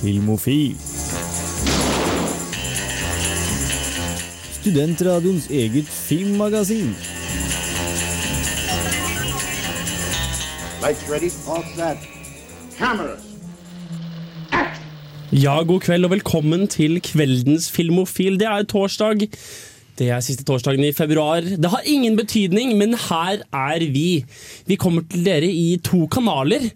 Filmofil. Studentradioens eget filmmagasin. Lights ready, all set. Cameras. Ja, god kveld og velkommen til kveldens Filmofil. Det er torsdag. Det er siste torsdagen i februar. Det har ingen betydning, men her er vi. Vi kommer til dere i to kanaler,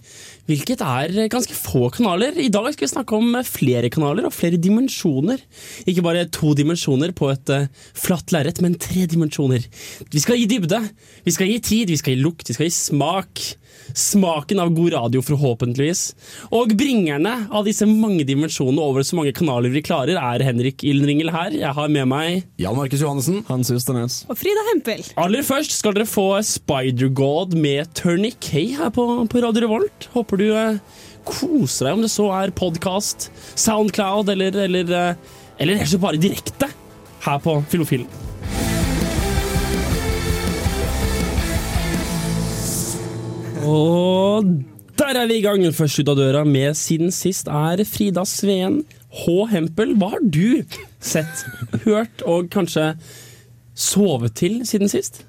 hvilket er ganske få kanaler. I dag skal vi snakke om flere kanaler og flere dimensjoner. Ikke bare to dimensjoner på et uh, flatt lerret, men tre dimensjoner. Vi skal gi dybde, vi skal gi tid, vi skal gi lukt, vi skal gi smak. Smaken av god radio, forhåpentligvis. Og bringerne av disse mange dimensjonene over så mange kanaler vi klarer, er Henrik Ildenringel her. Jeg har med meg Jan Markus Johannessen. Hans Usternes. Og Frida Hempel. Aller først skal dere få Spider-God med Tourniquet her på, på Radio Revolt. Håper du eh, koser deg, om det så er podkast, Soundcloud eller eller, eller, eller slett bare direkte her på Filofilen. Og der er vi i gang. Først ut av døra med Siden sist er Frida Sveen H. Hempel. Hva har du sett, hørt og kanskje sovet til siden sist?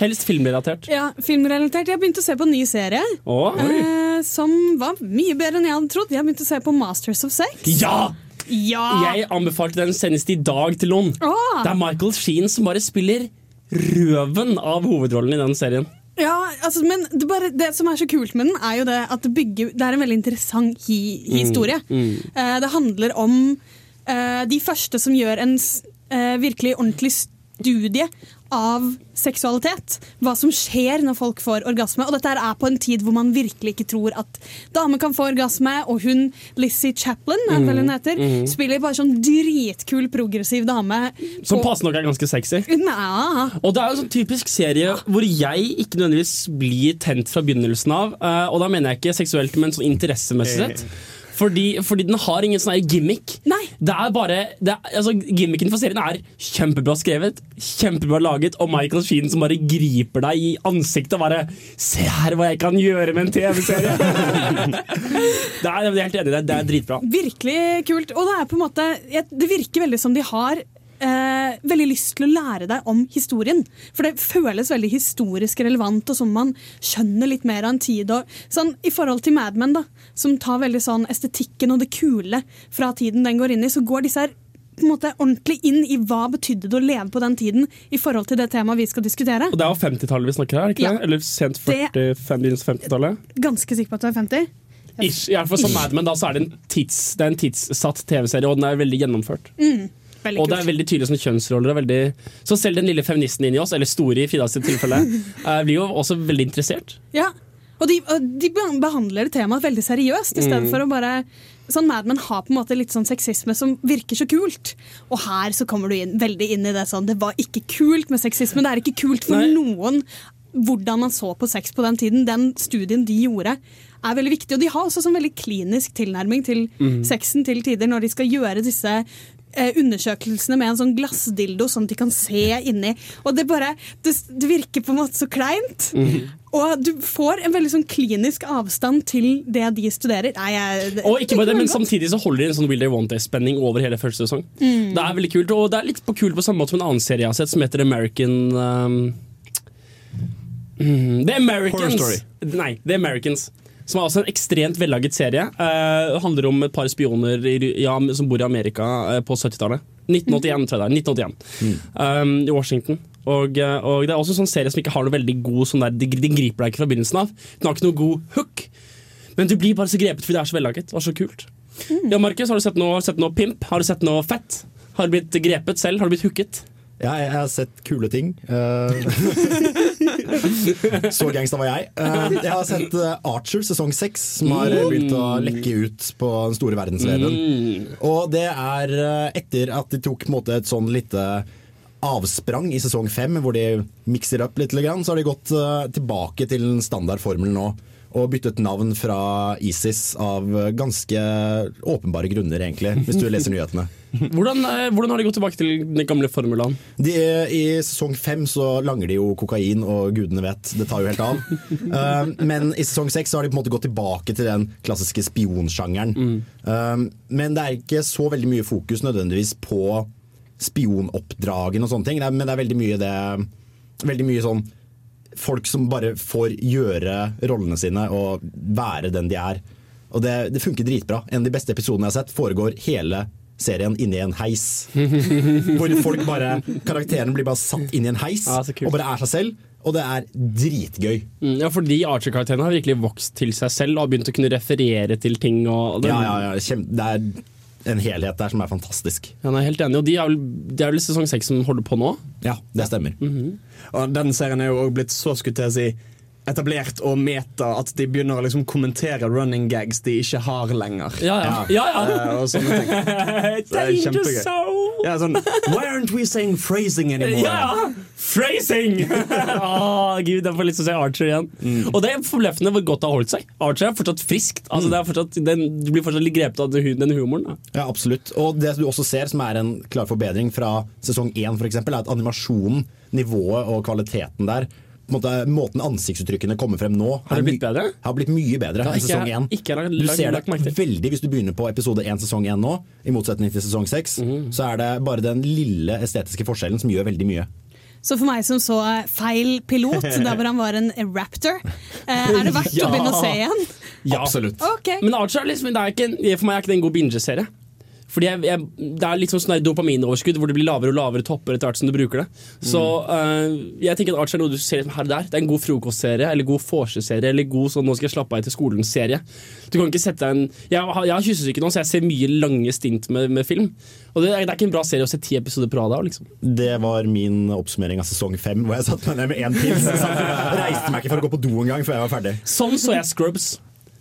Helst filmrelatert. Ja, filmrelatert. Jeg begynte å se på en ny serie. oh, Eh, som var mye bedre enn jeg hadde trodd. Jeg begynte å se på Masters of Sex. ja! Ja! Jeg anbefalte den senest i dag til noen. Oh. Det er Michael Sheen som bare spiller røven av hovedrollen i den serien. Ja, altså, men det, bare, det som er så kult med den, er jo det at det bygger Det er en veldig interessant hi historie. Eh, det handler om uh, de første som gjør en eh, virkelig ordentlig studie av seksualitet. Hva som skjer når folk får orgasme. Og dette er på en tid hvor man virkelig ikke tror at damer kan få orgasme. Og hun Lizzie Chaplin mm. hun heter, spiller bare sånn dritkul progressiv dame. Som passende nok er ganske sexy. Nja. Og det er jo en sånn typisk serie hvor jeg ikke nødvendigvis blir tent fra begynnelsen av. eh, Og da mener jeg ikke seksuelt, men sånn interessemessig sett. Fordi, fordi den har ingen sånn gimmick. Nei. Det er bare det er, altså, Gimmicken for serien er kjempebra skrevet, kjempebra laget, og Michael Sheen som bare griper deg i ansiktet og bare 'Se her hva jeg kan gjøre med en TV-serie!' det er, jeg er helt enig i det. Det er dritbra. Virkelig kult. Og det er på en måte Det virker veldig som de har eh, veldig lyst til å lære deg om historien. For det føles veldig historisk relevant, og som man skjønner litt mer av en tid. Og, sånn, I forhold til Mad Men, da, som tar veldig sånn estetikken og det kule fra tiden den går inn i, så går disse her på en måte ordentlig inn i hva betydde det å leve på den tiden i forhold til det temaet vi skal diskutere. Og det er jo 50-tallet vi snakker her, ikke Ja. det? Eller sent 40, 50-tallet? Ganske sikker på at det er 50? Ish. I hvert fall som Mad Men, da så er det en, tids, det er en tidssatt TV-serie, og den er veldig gjennomført. Veldig Og det er veldig tydelig sånn kjønnsroller. Og veldig, så selv den lille feministen inni oss, eller store i Fridas tilfelle, eh, blir jo også veldig interessert. Ja, og de, de behandler temaet veldig seriøst, i stedet for å bare Sånn Mad Men har på en måte litt sånn sexisme som virker så kult. Og her så kommer du inn, veldig inn i det sånn Det var ikke kult med sexisme. Det er ikke kult for Nei. noen hvordan man så på sex på den tiden. Den studien de gjorde, er veldig viktig. Og de har også sånn veldig klinisk tilnærming til sexen til tider når de skal gjøre disse undersøkelsene med en sånn glassdildo sånn at de kan se inni. Og det bare Det, det virker på en måte så kleint. Og du får en veldig sånn klinisk avstand til det de studerer. Nei, jeg, Og ikke bare det, men samtidig så holder de en sånn Will They Want Day-spenning over hele første sesong. Det er veldig kult, og det er litt på kult på samme måte som en annen serie jeg har sett, som heter American um, mm, The Americans. Horror Story. Nei, The Americans. Som er også en ekstremt vellaget serie. Uh, handler om et par spioner i, ja, som bor i Amerika uh, på 70-tallet. 1981, tror jeg det er. 1981. Um, I Washington. Og, eh, og det er også en sånn serie som ikke har noe veldig god sånn der, Den griper deg ikke fra begynnelsen av. Den har ikke noe god hook. Men du blir bare så grepet fordi det er så vellaget og så kult. Ja, Markus, har du sett noe, sett noe pimp? Har du sett noe fett? Har du blitt grepet selv? Har du blitt hooket? Ja, jeg har sett kule ting. Eh, så gangsta var jeg. Eh, jeg har sett eh, Archer sesong seks, som har begynt å lekke ut på den store verdensveven. Og det er etter at de tok måte, et sånn lite avsprang i sesong fem, hvor de mikser opp litt, så har de gått tilbake til den standard nå. Og byttet navn fra ISIS av ganske åpenbare grunner, egentlig, hvis du leser nyhetene. Hvordan, eh, hvordan har de gått tilbake til den gamle formulaen? De, I sesong fem så langer de jo kokain, og gudene vet, det tar jo helt av. Uh, men i sesong seks har de på en måte gått tilbake til den klassiske spionsjangeren. Uh, men det er ikke så veldig mye fokus nødvendigvis på spionoppdragene og sånne ting. Men det er veldig mye det Veldig mye sånn folk som bare får gjøre rollene sine og være den de er. Og det, det funker dritbra. En av de beste episodene jeg har sett, foregår hele serien inni en heis. Hvor folk bare karakteren blir bare satt inn i en heis Ja, og bare er seg selv. Og det er dritgøy. Mm, Ja, fordi Archer-karakterene har virkelig vokst til seg selv og har begynt å kunne referere til ting. Og det, Ja, ja, ja, det er en helhet der som er fantastisk. Jeg er helt enig, og de er vel, det er vel sesong seks som holder på nå? Ja, det stemmer. Og den serien er jo også blitt så skulle til å si etablert og meta at de begynner å liksom kommentere running gags de ikke har lenger. Ja, ja. ja, ja. Eh, og sånne ting. Det er kjempegøy. Ja, sånn, Why aren't we saying phrasing anymore? Ja! Phrasing! oh, Gud, jeg får lyst til å se Archer igjen. Og det er forbløffende hvor godt det har holdt seg. Archer er fortsatt friskt. Altså, det er fortsatt, den, du blir fortsatt litt grepet av den den humoren. Da. Ja, absolutt. Og det du også ser som er en klar forbedring fra sesong én, f.eks., er at animasjonen, nivået og kvaliteten der måte, Måten ansiktsuttrykkene kommer frem nå, Har det blitt bedre? Har blitt mye bedre enn sesong én. Du ser det veldig hvis du begynner på episode én sesong én nå, i motsetning til sesong seks. Mm. Så er det bare den lille estetiske forskjellen som gjør veldig mye. Så for meg som så feil pilot, der hvor han var en raptor, eh, er det verdt Ja. å begynne å se igjen? Ja. Absolutt. Okay. Men Archer er liksom, det er ikke, for meg er ikke det en god bingeserie. Fordi jeg, jeg, Det er litt sånn sånn dopaminoverskudd hvor det blir lavere og lavere topper etter hvert som du bruker det. Så eh, jeg tenker at Archer er noe du ser her og der. Det er en god frokostserie eller god vorseserie eller god sånn 'nå skal jeg slappe av etter skolen'-serie. Du kan ikke sette deg en Jeg jeg har kyssesyke nå, så jeg ser mye lange stint med, med film. Og det, er- det er ikke en bra serie å se ti episoder på rad av. Liksom. Det var min oppsummering av sesong fem, hvor jeg satt meg ned med én pils. Reiste meg ikke for å gå på do engang før jeg var ferdig. Sånn så jeg Scrubs.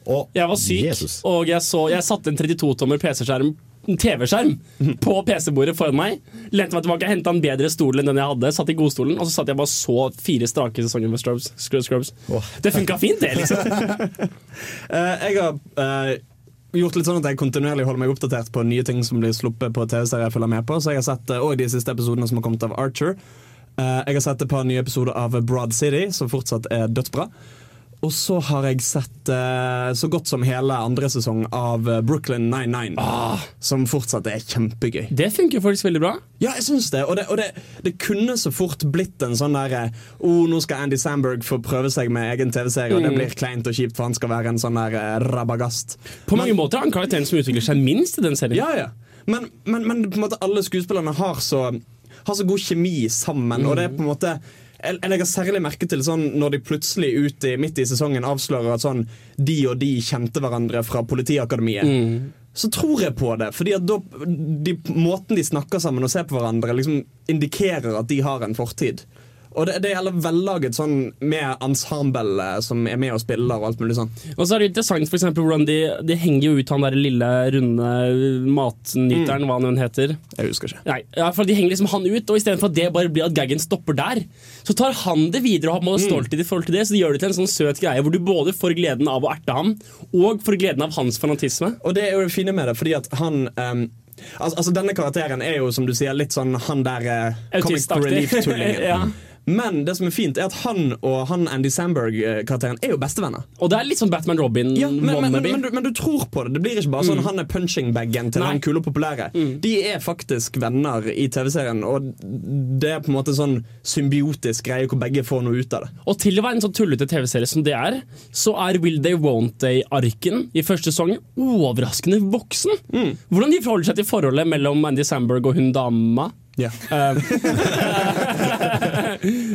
Og Jeg var syk, Jesus. og jeg, så, jeg satte en 32-tommer PC-skjerm TV-skjerm på PC-bordet foran meg. Lente meg tilbake, henta en bedre stol enn den jeg hadde. Satt i godstolen, og så satt jeg bare så fire strake sesonger med Scrubs. Scrubs, Scrubs. Åh. Det funka fint, det, liksom. uh, jeg har uh, gjort litt sånn at jeg kontinuerlig holder meg oppdatert på nye ting som blir sluppet på TV-serier jeg følger med på. Så jeg har sett uh, de siste episodene som har kommet av Archer. Eh, jeg har sett et par nye episoder av Broad City, som fortsatt er dødsbra. Og så har jeg sett uh, så godt som hele andre sesong av eh, Brooklyn 99. Som fortsatt er kjempegøy. Det funker faktisk veldig bra. Ja, jeg syns det. Og, det, og det, det kunne så fort blitt en sånn derre oh, nå skal Andy Samberg få prøve seg med egen TV-serie, og det blir kleint og kjipt, for han skal være en sånn der uh, rabagast. På mange måter er han karakteren som utvikler seg minst i den serien. Ja, ja. Men, men, men på en måte alle skuespillerne har så, har så god kjemi sammen, og det er på en måte jeg jeg legger særlig merke til sånn når de plutselig ut i, midt i sesongen avslører at sånn de og de kjente hverandre fra Politiakademiet. Så tror jeg på det, fordi at da, de, måten de snakker sammen og ser på hverandre, liksom indikerer at de har en fortid. Og det, det gjelder vellaget sånn med ensemble eh, som er med og spiller og alt mulig sånn. Og så er det interessant for eksempel, hvordan de, de henger jo ut han der lille, runde matnyteren, hva han nå heter. Jeg husker ikke. Nei, ja, for De henger liksom han ut, og istedenfor at det bare blir at gaggen stopper der, så tar han det videre og har mm. stolthet i forhold til det. Så de gjør det til en sånn søt greie hvor du både får gleden av å erte ham, og får gleden av hans fanatisme. Og det er jo det fine med det, fordi at han um altså, altså Denne karakteren er jo, som du sier, litt sånn han der eh, comic relief-tullingen. Ja. Men det som er fint, er at han og han Andy Samberg-karakteren er jo bestevenner. Og det er litt sånn Batman Robin Ja, men, men, men, men, du, tror på det. Det blir ikke bare sånn han er punching-bagen til Nei. han kule og populære. De er faktisk venner i TV-serien, og det er på en måte sånn symbiotisk greie hvor begge får noe ut av det. Og til å være en sånn tullete TV-serie som det er, så er Will They Won't They-arken i første sesong overraskende voksen. Hvordan de forholder seg til forholdet mellom Andy Samberg og hun dama. Ja. Eh,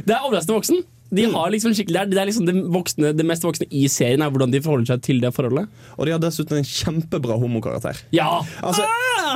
det er overraskende voksen. De har liksom skikkelig, det er, det, er liksom det, voksne, det mest voksne i serien er hvordan de forholder seg til det forholdet. Og de har dessuten en kjempebra homokarakter. Ja! Altså,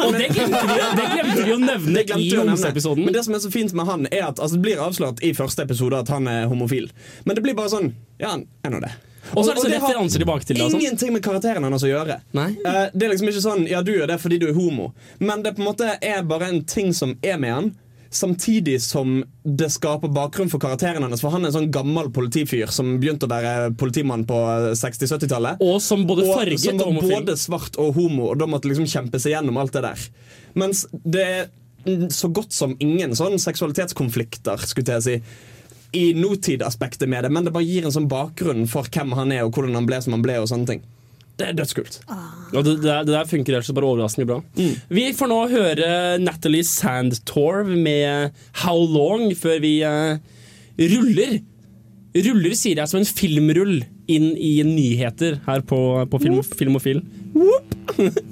Og det glemte vi, vi å nevne i homseepisoden. Men det som er så fint med han, er at altså, det blir avslørt i første episode at han er homofil. Men det blir bare sånn Ja, han er nå det. Og så er det har referanser tilbake til det. og sånn. Ingenting med karakteren hans å gjøre. Nei. Eh, det er liksom ikke sånn Ja, du gjør det fordi du er homo. Men det på en måte er bare en ting som er med han. Samtidig som det skaper bakgrunn for karakteren hans. For han er en sånn gammel politifyr som begynte å være politimann på 60-70-tallet. Og som både farget Og som og var homofil. både svart og homo, og da måtte liksom kjempe seg gjennom alt det der. Mens det er så godt som ingen sånn seksualitetskonflikter, skulle jeg si, i nåtidaspektet med det, men det bare gir en sånn bakgrunn for hvem han er, og hvordan han ble som han ble, og sånne ting. Det er dødskult. Og det, det, det der funker altså bare overraskende bra. Mm. Vi får nå høre Natalie Sandtorv med How Long før vi uh, ruller. Ruller sier jeg som en filmrull inn i nyheter her på, på film, Filmofil.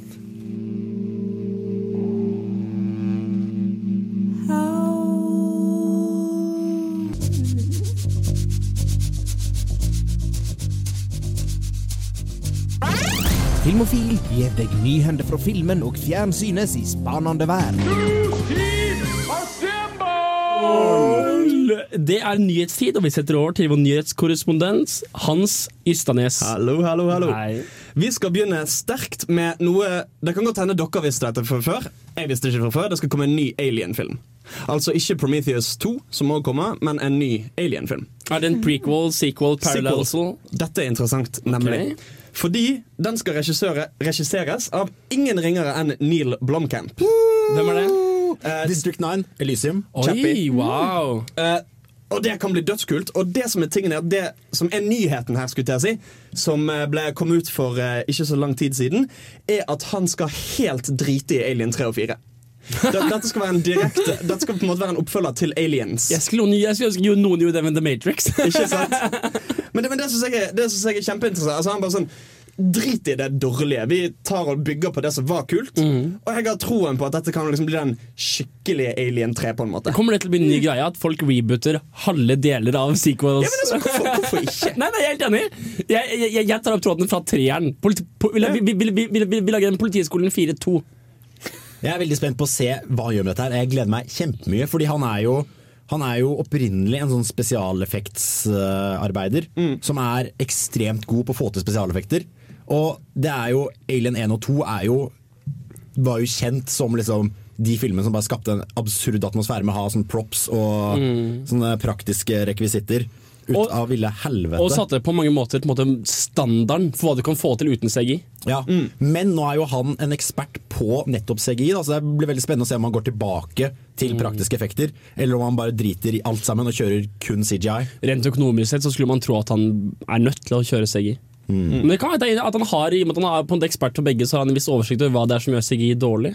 deg nyhender fra filmen og fjernsynets i spanende vær. Det er nyhetstid, og vi setter over til vår nyhetskorrespondent Hans Ystanes. Hallo, hallo, hallo. Hei. Vi skal begynne sterkt med noe Det kan godt hende dere visste dette fra før. Jeg visste ikke fra før. Det skal komme en ny Alien-film. Altså ikke Prometheus 2, som må komme, men en ny Alien-film. Er det en prequel, sequel, parallel? Sequel. Dette er interessant, nemlig. Ok. Fordi den skal regisseres av ingen ringere enn Neil Blomkamp. Hvem er det? Uh, District 9, Elysium. Oi, Chappie. wow. Uh, og det kan bli dødskult. Og det som er tingen er det som er nyheten her, skulle jeg si, som ble kom ut for uh, ikke så lang tid siden, er at han skal helt drite i Alien 3 og 4. Dette skal være en direkte Dette skal på en måte være en oppfølger til Aliens. Jeg skulle, jeg skulle ønske noen gjorde det med The Matrix. Ikke sant? Men det, men det syns jeg, jeg er kjempeinteressant. Altså, han bare sånn Drit i det dårlige. Vi tar og bygger på det som var kult. Og jeg har troen på at dette kan liksom bli den skikkelige Alien 3, på en måte. Kommer det til å bli en ny greie at folk rebooter halve deler av sequels? Ja, men altså, hvorfor, hvorfor ikke? Nei, nei, jeg er helt enig. Jeg, jeg, jeg tar opp tråden fra treeren. Politi, po, vi, vi, vi, vi lager en Politiskolen 4-2. Jeg er veldig spent på å se hva han gjør med dette. her Jeg gleder meg kjempemye, fordi han er jo han er jo opprinnelig en sånn spesialeffektsarbeider som er ekstremt god på å få til spesialeffekter. Og det er jo Alien 1 og 2 er jo var jo kjent som liksom de filmene som bare skapte en absurd atmosfære med å ha sånn props og sånne praktiske rekvisitter ut Og- av ville helvete. Og satte på mange måter på en måte standarden for hva du kan få til uten CGI. Ja, Men nå er jo han en ekspert på nettopp CGI, da, så det blir veldig spennende å se om han går tilbake til praktiske effekter, eller om han bare driter i alt sammen og kjører kun CGI. Rent økonomisk sett så skulle man tro at han er nødt til å kjøre CGI. Men det kan være at han har, i og med at han er på en ekspert på begge, så har han en viss oversikt over hva det er som gjør CGI dårlig.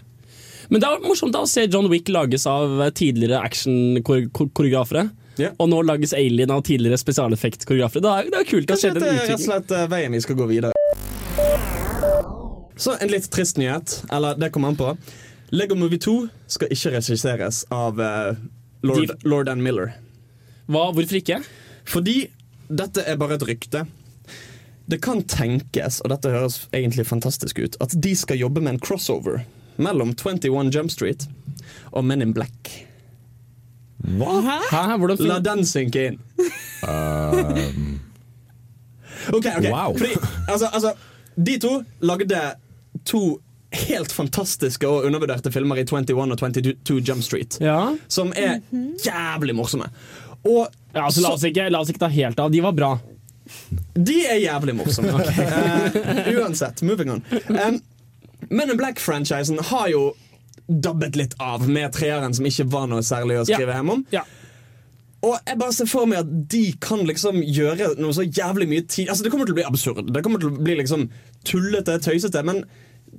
Men det er morsomt da å se John Wick lages av tidligere action-koreografere. Ja. Og nå lages Alien av tidligere spesialeffekt-koreografere. Det, det er kult Det har skjedd en utvikling. rett og slett eh, veien vi skal gå videre. Så en litt trist nyhet, eller det kommer an på. Lego Movie 2 skal ikke regisseres av uh, lord, De- lord and Miller. Hva, hvorfor ikke? Fordi dette er bare et rykte. Det kan tenkes, og dette høres egentlig fantastisk ut, at de skal jobbe med en crossover mellom 21 Jump Street og Men in Black. Hæ? Hvordan La den synke inn. OK, ok. Wow. Fordi, altså, altså, de to lagde to helt fantastiske og undervurderte filmer i 21 og 22 Jump Street. Ja. Som er jævlig morsomme. Og ja altså, la, oss ikke, la oss ikke ta helt av. De var bra. de er jævlig morsomme. Eh, uansett, moving on. Um, Men in Black-franchisen har jo dabbet litt av med treeren, som ikke var noe særlig å skrive Ja. hjem om. Ja. Og jeg bare ser for meg at de kan liksom gjøre noe så jævlig mye tid Altså Det kommer til å bli absurd. Det kommer til å bli liksom tullete, tøysete. Men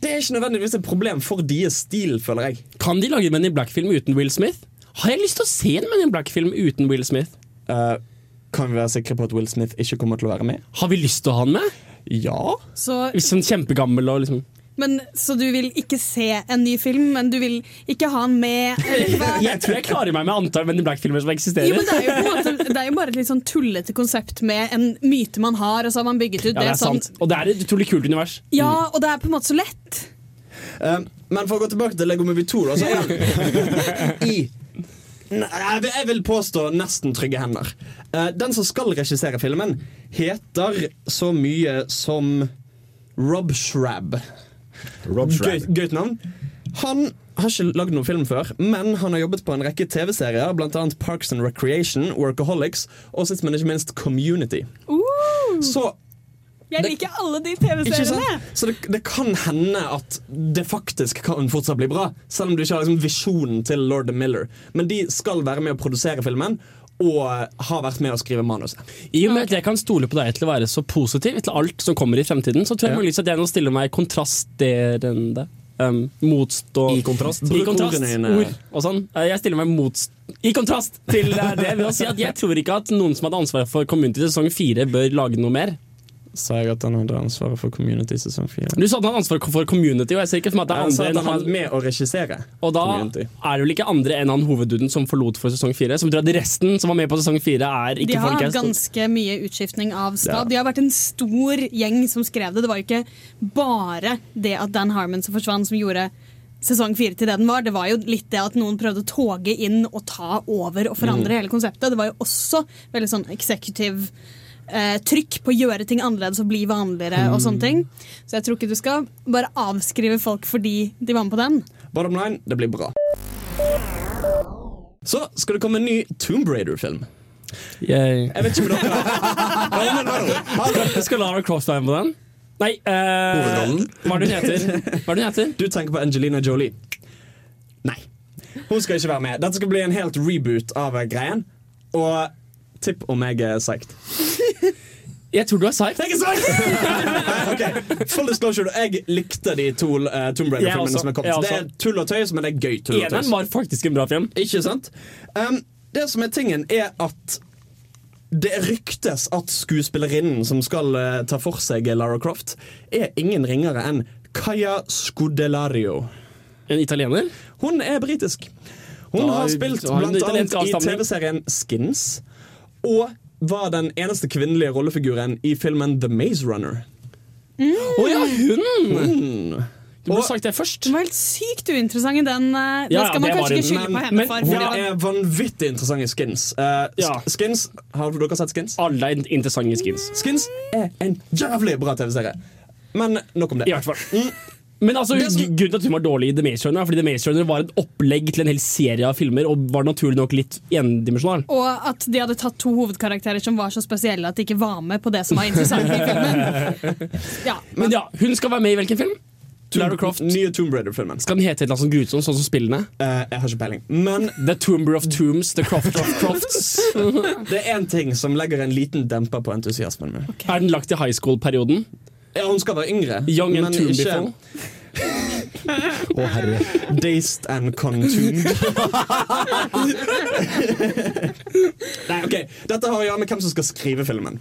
det er ikke nødvendigvis et problem for deres stil, føler jeg. Kan de lage en Men in Black-film uten Will Smith? Har jeg lyst til å se en Men in Black-film uten Will Smith? Uh, kan vi være sikre på at Will Smith ikke kommer til å være med? Har vi lyst til å ha han med? Ja. Så, Hvis han er kjempegammel og liksom men, så du vil ikke se en ny film, men du vil ikke ha den med? Hva? Jeg tror jeg klarer meg med antall Men in Black-filmer som Jo, eksisterer. men det er jo på en måte Det er jo bare et litt sånn tullete konsept med en myte man har, og så har man bygget ut Ja, det, det sånn. Og det er et utrolig kult univers. Ja, og det er på en måte så lett. Eh, men for å gå tilbake til Lego Movie 2, da, så er den i Nei, jeg vil- påstå nesten trygge hender. Eh, den som skal regissere filmen, heter så mye som Rob Shrab. Rob Gøy, gøyt navn. Han har ikke lagd noen film før, men han har jobbet på en rekke TV-serier, bl.a. Parks and Recreation, Workaholics og sist, men ikke minst Community. Så Jeg Det- liker alle de TV-seriene. Så det, det kan hende at det faktisk kan fortsatt bli bra, selv om du ikke har liksom visjonen til Lord Miller. Men de skal være med å produsere filmen. Og har vært med å skrive manuset. I og med at jeg kan stole på deg til å være så positiv til alt som kommer i fremtiden, så tror jeg Ja. muligens at jeg nå stiller meg kontrasterende. Um, motstå I kontrast. I kontrast. Ord og sånn. Eh, Jeg stiller meg motst I kontrast til eh, det ved å si at jeg tror ikke at noen som hadde ansvaret for Community sesong fire, bør lage noe mer. Sa jeg at han hadde ansvaret for Community sesong fire? Du sa at han hadde ansvaret for Community, og jeg ser ikke for meg at det er andre enn han var med å regissere. Og da Community. er det vel ikke andre enn han hovedduden som forlot for sesong fire. Som betyr at resten som var med på sesong fire, er ikke folk De har ganske mye utskiftning av stab. Ja. De har vært en stor gjeng som skrev det. Det var jo ikke bare det at Dan Harmon som forsvant, som gjorde sesong fire til det den var. Det var jo litt det at noen prøvde å toge inn og ta over og forandre hele konseptet. Det var jo også veldig sånn executive eh, trykk på å gjøre ting annerledes og bli vanligere og sånne ting. Så jeg tror ikke du skal bare avskrive folk fordi de var med på den. Bottom line, det blir bra. Så skal det komme en ny Tomb Raider-film. Yay. Jeg vet ikke om dere. har men. Skal Lara Croft være med på den? Nei, eh, hva er det hun heter? Hva er det hun heter? Du tenker på Angelina Jolie. Nei. Hun skal ikke være med. Dette skal bli en helt reboot av greien. Og tipp om jeg er psyched. Jeg tror du er psyched. Jeg er psyched! okay. Full disclosure, jeg likte de to uh, Tomb Raider-filmene som er kommet. Det er tull og tøys, men det er gøy tull og Eneren tøys. var faktisk en bra film. Ikke sant? Um, det som er tingen, er at det ryktes at skuespillerinnen som skal uh, ta for seg Lara Croft, er ingen ringere enn Kaya Scudelario. En italiener. Hun er britisk. Hun Da har spilt blant annet i. TV-serien Skins. Og var den eneste kvinnelige rollefiguren i filmen The Maze Runner. Å ja, hun! Mm. Du burde sagt det først. Den var helt sykt uinteressant i den. eh, Ja, skal man kanskje ikke det, skylde på henne men for. Hun ja. er vanvittig interessant i Skins. Uh, Ja. Skins, Har dere sett Skins? Alle er interessante skins. Skins er en jævlig bra TV-serie. Men nok om det. I hvert fall. Mm. Men altså, som- grunnen til at hun var dårlig i The Maze Runner, er fordi The Maze Runner var et opplegg til en hel serie av filmer, og var naturlig nok litt endimensjonal. Og at de hadde tatt to hovedkarakterer som var så spesielle at de ikke var med på det som var interessant i filmen. Ja, Men ja, hun skal være med i hvilken film? Lara Croft. Nye Tomb Raider-filmen. Skal den hete et eller annet sånn grusomt, sånn som spillene? Uh, jeg har ikke peiling. Men The Tomber of Tombs, The Croft of Crofts. det er én ting som legger en liten demper på entusiasmen min. Er den lagt i high school-perioden? Ja, hun skal være yngre, Young and men ikke Tombiful? oh, herre. dazed and contuned. Nei, ok, Dette har å gjøre med hvem som skal skrive filmen.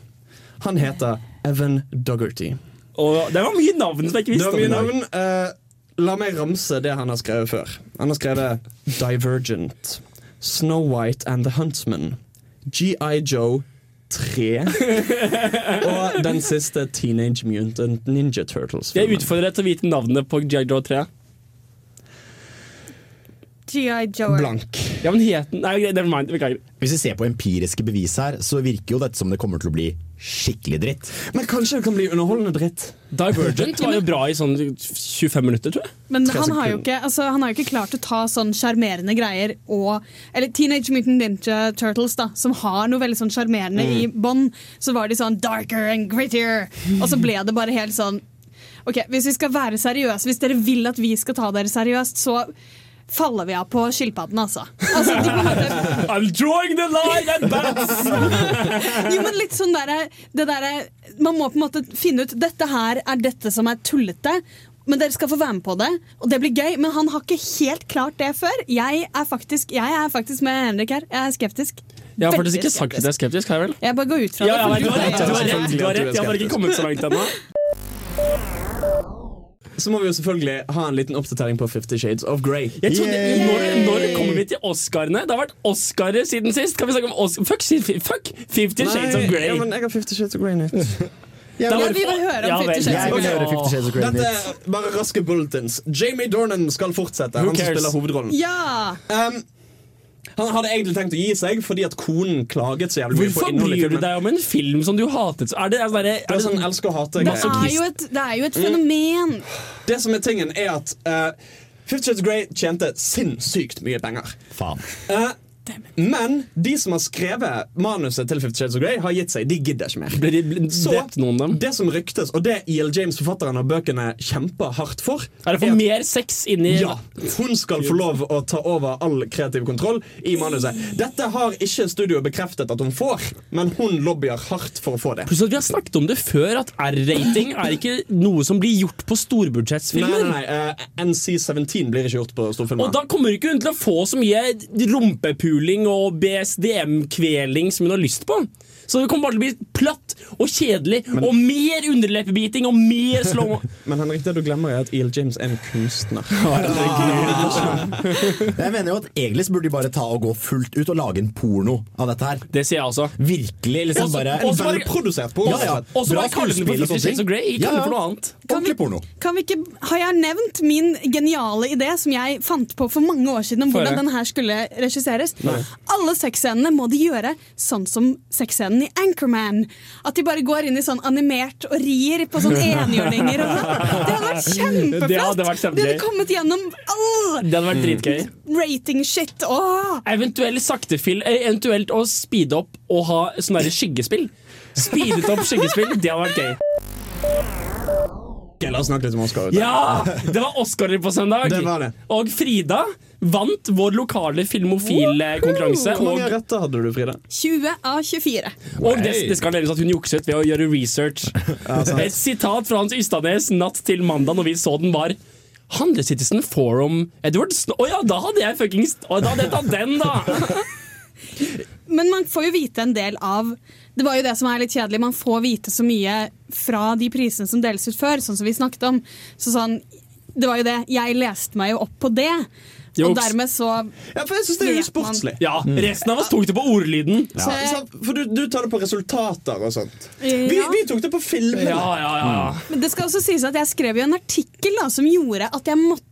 Han heter Evan Doggerty. Oh, det var mye navn som jeg ikke Det visste var mye navn. Eh, la meg ramse det han har skrevet før. Han har skrevet Divergent, Snow White and the Huntsman, GI Joe 3 og den siste Teenage Mutant Ninja Turtles. -filmen. Jeg utfordrer deg til å vite navnet på Jagdor 3. G.I. Joe. Blank. Ja, men heten, Nei, never mind. Beklager. Hvis vi ser på empiriske bevis her, så virker jo dette som det kommer til å bli skikkelig dritt. Men kanskje det kan bli underholdende dritt. Divergent var jo bra i sånn 25 minutter, tror jeg. Men han har, jo ikke, altså, han har jo ikke klart å ta sånn sjarmerende greier og Eller Teenage Mutant Ninja Turtles, da, som har noe veldig sånn sjarmerende i bånn. Så var de sånn darker and grittier, og så ble det bare helt sånn Ok, Hvis vi skal være seriøse, hvis dere vil at vi skal ta dere seriøst, så faller vi av på skilpadden, altså. altså de, måte, I'm drawing the line at bats! jo, men litt sånn der, det derre Man må på en måte finne ut Dette her er dette som er tullete. Men dere skal få være med på det, og det blir gøy. Men han har ikke helt klart det før. Jeg er faktisk, jeg er faktisk med Henrik her. Jeg er skeptisk. Jeg har faktisk ikke sagt at jeg er skeptisk, har jeg vel? Jeg bare går ut fra Ja, det. Ja, du har rett, du har rett. Jeg har bare ikke kommet så langt ennå. Så må vi jo selvfølgelig ha en liten oppdatering på Fifty Shades of Grey. Jeg trodde, når, når kommer vi til Oscarene? Det har vært Oscarer siden sist. Kan vi snakke om Oscar? Fuck, fuck Fifty Shades of Grey. ja, men jeg har Fifty Shades of Grey nytt. Ja, vi vil høre om Fifty Shades of Grey. Shades of Grey Dette er bare raske bulletins. Jamie Dornan skal fortsette. Who han som cares? spiller hovedrollen. Ja! Um, han hadde egentlig tenkt å gi seg fordi at konen klaget så jævlig mye Hvorfor bryr du deg om en film som du hatet? Er det, er det, Det er sånn elsker og Det hate-greier. er jo et, det er jo et fenomen. Det som er tingen, er at uh, Fifty Shades Grey tjente sinnssykt mye penger. Faen. Eh, men de som har skrevet manuset til Fifty Shades of Grey, har gitt seg. De gidder ikke mer. Ble de ble- Så drept noen av dem? det som ryktes, og det E.L. James, forfatteren av bøkene, kjemper hardt for Er det for mer sex inni ja, Hun skal få lov å ta over all kreativ kontroll i manuset. Dette har ikke studioet bekreftet at hun får, men hun lobbyer hardt for å få det. Pluss at Vi har snakket om det før, at R-rating er ikke noe som blir gjort på Nei, storbudsjettsfilmer. nei, nei, eh, NC-17 blir ikke gjort på storfilmer. Og da kommer ikke hun til å få så mye rumpepuling og BSDM-kveling som hun har lyst på. Så det kommer bare til å bli platt og kjedelig og mer underleppebiting og mer slow Men Henrik, det du glemmer, er at E.L. James er en kunstner. Jeg mener jo at egentlig burde de bare ta og gå fullt ut og lage en porno av dette her. Det sier jeg også. Virkelig liksom Også- bare også bare- Produsert på Ja, ja. Og så Bra bare kalle den for skuespill og Fifty sånne Shades of ting. Grey. Ikke Ja, ja. for noe annet. Ordentlig porno. Kan vi ikke, har jeg nevnt min geniale idé som jeg fant på for mange år siden om hvordan den her skulle regisseres? Alle sexscenene må de gjøre sånn som sexscenen i Anchorman. At de bare går inn i sånn animert og rir på sånn enhjørninger. og sånn. Det hadde vært kjempeflott! Det hadde vært kjempegøy. De hadde kommet gjennom all Det hadde vært dritgøy. rating-shit. Eventuelt saktefil, eh, eventuelt å speede opp og ha sånne skyggespill. Speedet opp skyggespill, det hadde vært gøy. Okay, La oss snakke litt om Oscar. Ja! Det var Oscarer på søndag. Det var det. Og Frida vant vår lokale filmofilkonkurranse. Hvor mange retter hadde du, Frida? 20 av 24. og det, det skal nevnes at hun jukset ved å gjøre research. Et sitat fra Hans Ystadnes natt til mandag når vi så den, var Handle Citizen Forum Edward Snow Å ja, da hadde jeg fuckings oh, Da hadde jeg tatt den, da! Men man får jo vite en del av Det var jo det som er litt kjedelig. Man får vite så mye fra de prisene som deles ut før, sånn som vi snakket om. Så sånn, det var jo det. Jeg leste meg jo opp på det. Og dermed så Ja, for jeg synes det er usportslig. Ja, Resten av oss tok det på ordlyden. Så, så, for du, du tar det på resultater og sånt. Ja. Vi, vi tok det på filmene. Ja, ja, ja. Men det skal også sies at jeg skrev jo en artikkel da, som gjorde at jeg måtte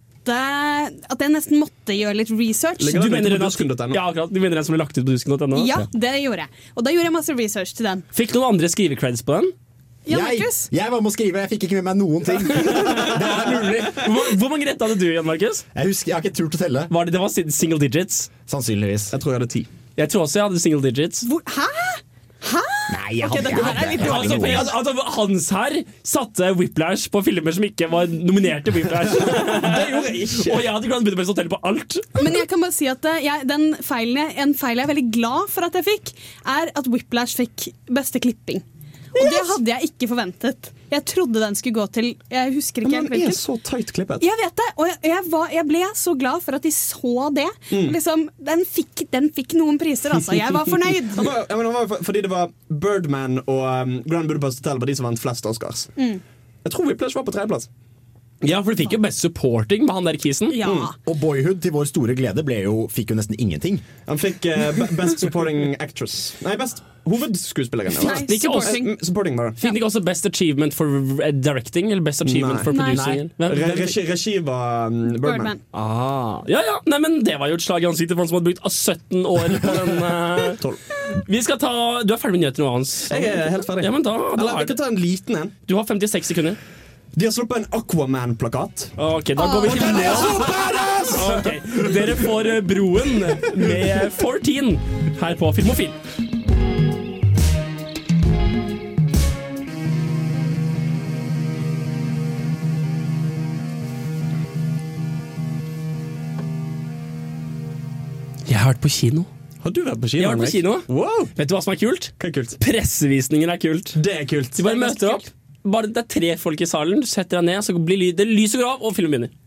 At jeg nesten måtte gjøre litt research. Du mener på den, ja, akkurat, du mener den som ble lagt ut på dusken.no? Ja, det gjorde jeg. Og da gjorde jeg masse research til den. Fikk noen andre skrivecreds på den? Jan Jeg, Markus? jeg var med å skrive, jeg fikk ikke med meg noen ting. Det er mulig. Hvor, hvor mange rett hadde du, Jan Markus? Jeg husker, jeg har ikke turt å telle. Var det, det var single digits. Sannsynligvis. Jeg tror jeg hadde ti. Jeg tror også jeg hadde single digits. Hvor, hæ? Hæ? Nei, jeg hadde, jeg altså, altså, Hans her satte Whiplash på filmer som ikke var nominert til Whiplash. det gjorde jeg ikke. Og jeg hadde Grand Budapest Hotel på alt. Men jeg kan bare si at eh, jeg, den feilen jeg, en feil jeg er veldig glad for at jeg fikk, er at Whiplash fikk beste klipping. Og det hadde jeg ikke forventet. Jeg trodde den skulle gå til Jeg husker ikke Men den er så tight klippet. Jeg vet det, og jeg, jeg, var, jeg ble så glad for at de så det. Liksom, den, fikk, den fikk noen priser, altså. Jeg var fornøyd. Var, var, fordi det var Birdman og um, Grand Budapest Hotel var de som vant flest Oscars. Jeg tror Whiplash var på tredjeplass. Ja, for du fikk jo Best Supporting med han der kisen. Ja. Og Boyhood, til vår store glede, ble jo, fikk jo nesten ingenting. Han fikk uh, Best Supporting Actress. Nei, Best hovedskuespilleren. Nei, ikke oss. supporting. supporting bare. Fikk de ikke også Best Achievement for eh, Directing? Eller Best Achievement Nei. for Producing? Regi, regi var um, Birdman. Birdman. Ah, ja, ja. Nei, men Det var jo et slag i ansiktet for han som hadde brukt ah, 17 år på den. Uh... 12. Vi skal ta Du er ferdig med nyhetene nå, Hans? Jeg er helt ferdig. Ja, men da, da Eller, er vi kan ta en liten en. Du har 56 sekunder. De har sluppet en Aquaman-plakat. Ok, da går vi til nå. Ok, Dere får eh, Broen med 14 her på Filmofil. Jeg har vært på kino. Har du vært på kino? Jeg har vært på kino. Wow, Vet du hva som er kult? hva er kult? Pressevisninger er kult. Det er kult. De bare møter opp. Bare Det er tre folk i salen, du setter deg ned, så blir det lys og grav, og filmen begynner.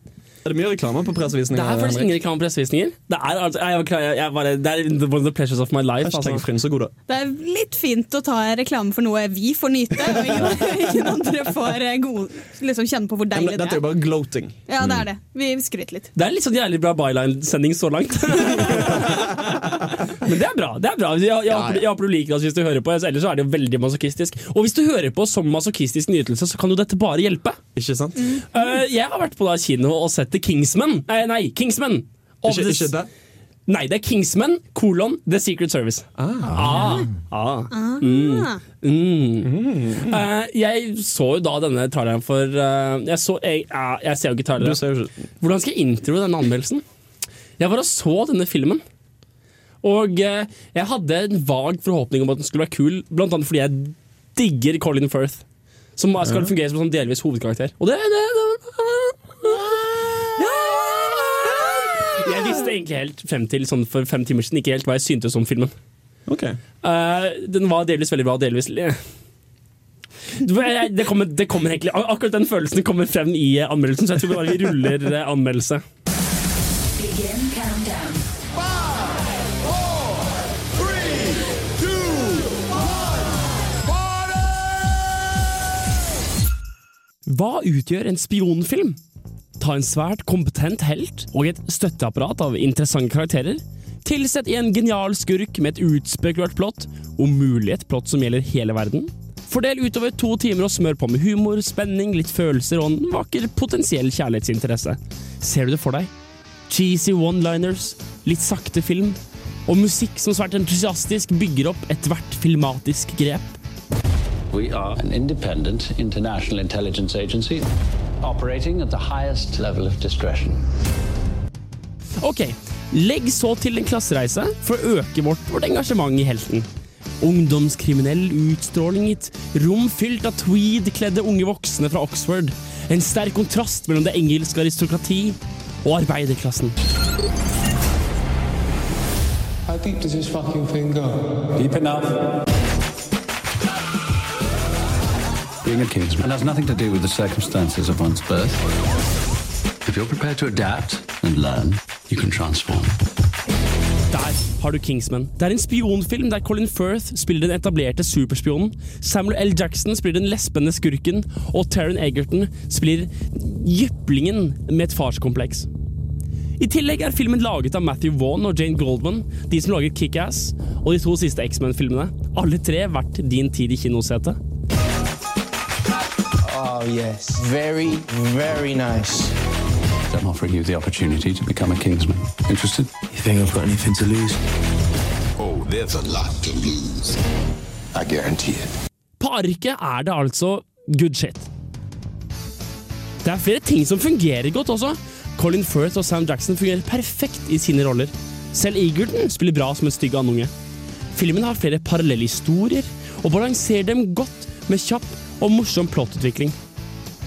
Er det mye reklame på pressevisninger? Det er faktisk ingen reklame på pressevisninger. Det er, altså, jeg, var jeg, jeg bare, det er one of the pleasures of my life. Hashtag Altså. Det er litt fint å ta reklame for noe vi får nyte, og ingen, ingen andre får gode, liksom kjenne på hvor deilig det er. Dette er jo bare gloating. Ja, det er det. Vi skryter litt. Det er litt sånn jævlig bra byline-sending så langt. Men det er bra. det er bra Jeg, jeg, håper, jeg håper du liker oss hvis du hører på. Ellers så er det jo veldig masochistisk. Og hvis du hører på som masochistisk nytelse, så kan jo dette bare hjelpe. Ikke sant? Eh, jeg har vært på da kino og sett The Kingsman. Nei, nei Kingsman. Ikke, ikke det? Nei, det er Kingsman, kolon, The Secret Service. Ah. Ah. Mm. Mm. Eh, jeg så jo da denne traileren for uh, jeg, så, jeg, uh, jeg ser jo ikke Du trailere. ser jo ikke Hvordan skal jeg intro denne anmeldelsen? Jeg var og så denne filmen. Og eh, jeg hadde en vag forhåpning om at den skulle være kul, blant annet fordi jeg digger Colin Firth. Som skal fungere som sånn delvis hovedkarakter. Og det, det, det Jeg visste egentlig helt frem til sånn for fem timer siden ikke helt hva jeg syntes om filmen. Ok. Uh, den var delvis veldig bra, delvis det kommer, det kommer egentlig Akkurat den følelsen kommer frem i anmeldelsen, så jeg tror vi bare vi ruller eh, anmeldelse. Begin countdown. Hva utgjør en spionfilm? Ta en svært kompetent helt og et støtteapparat av interessante karakterer. Tilsett i en genial skurk med et utspekulert plott, om mulig et plott som gjelder hele verden. Fordel utover to timer og smør på med humor, spenning, litt følelser og en vakker potensiell kjærlighetsinteresse. Ser du det for deg? Cheesy one-liners, litt sakte film, og musikk som svært entusiastisk bygger opp ethvert filmatisk grep. We are an independent international intelligence agency operating at the highest level of discretion. Ok, legg så til en klassereise for å øke vårt, vårt engasjement i helten. Ungdomskriminell utstråling i et rom fylt av tweed-kledde unge voksne fra Oxford. En sterk kontrast mellom det engelske aristokrati og arbeiderklassen. I think this fucking thing go? Deep enough. Being a Kingsman has nothing to do with the circumstances of one's birth. If you're prepared to adapt and learn, you can transform. Der har du Kingsman. Det er en spionfilm der Colin Firth spiller den etablerte superspionen, Samuel L. Jackson spiller den lesbende skurken, og Taron Egerton spiller jyplingen med et farskompleks. I tillegg er filmen laget av Matthew Vaughn og Jane Goldman, de som lager Kick-Ass og de to siste X-Men-filmene. Alle tre verdt din tid i kinosetet. Oh, yes. Very, very nice. I'm offering you the opportunity to become a Kingsman. Interested? You think I've got anything to lose? Oh, there's a lot to lose. I guarantee it. På arket er det altså good shit. Det er flere ting som fungerer godt også. Colin Firth og Sam Jackson fungerer perfekt i sine roller. Selv Egerton spiller bra som en stygg andunge. Filmen har flere parallelle historier, og balanserer dem godt med kjapp og morsom plottutvikling.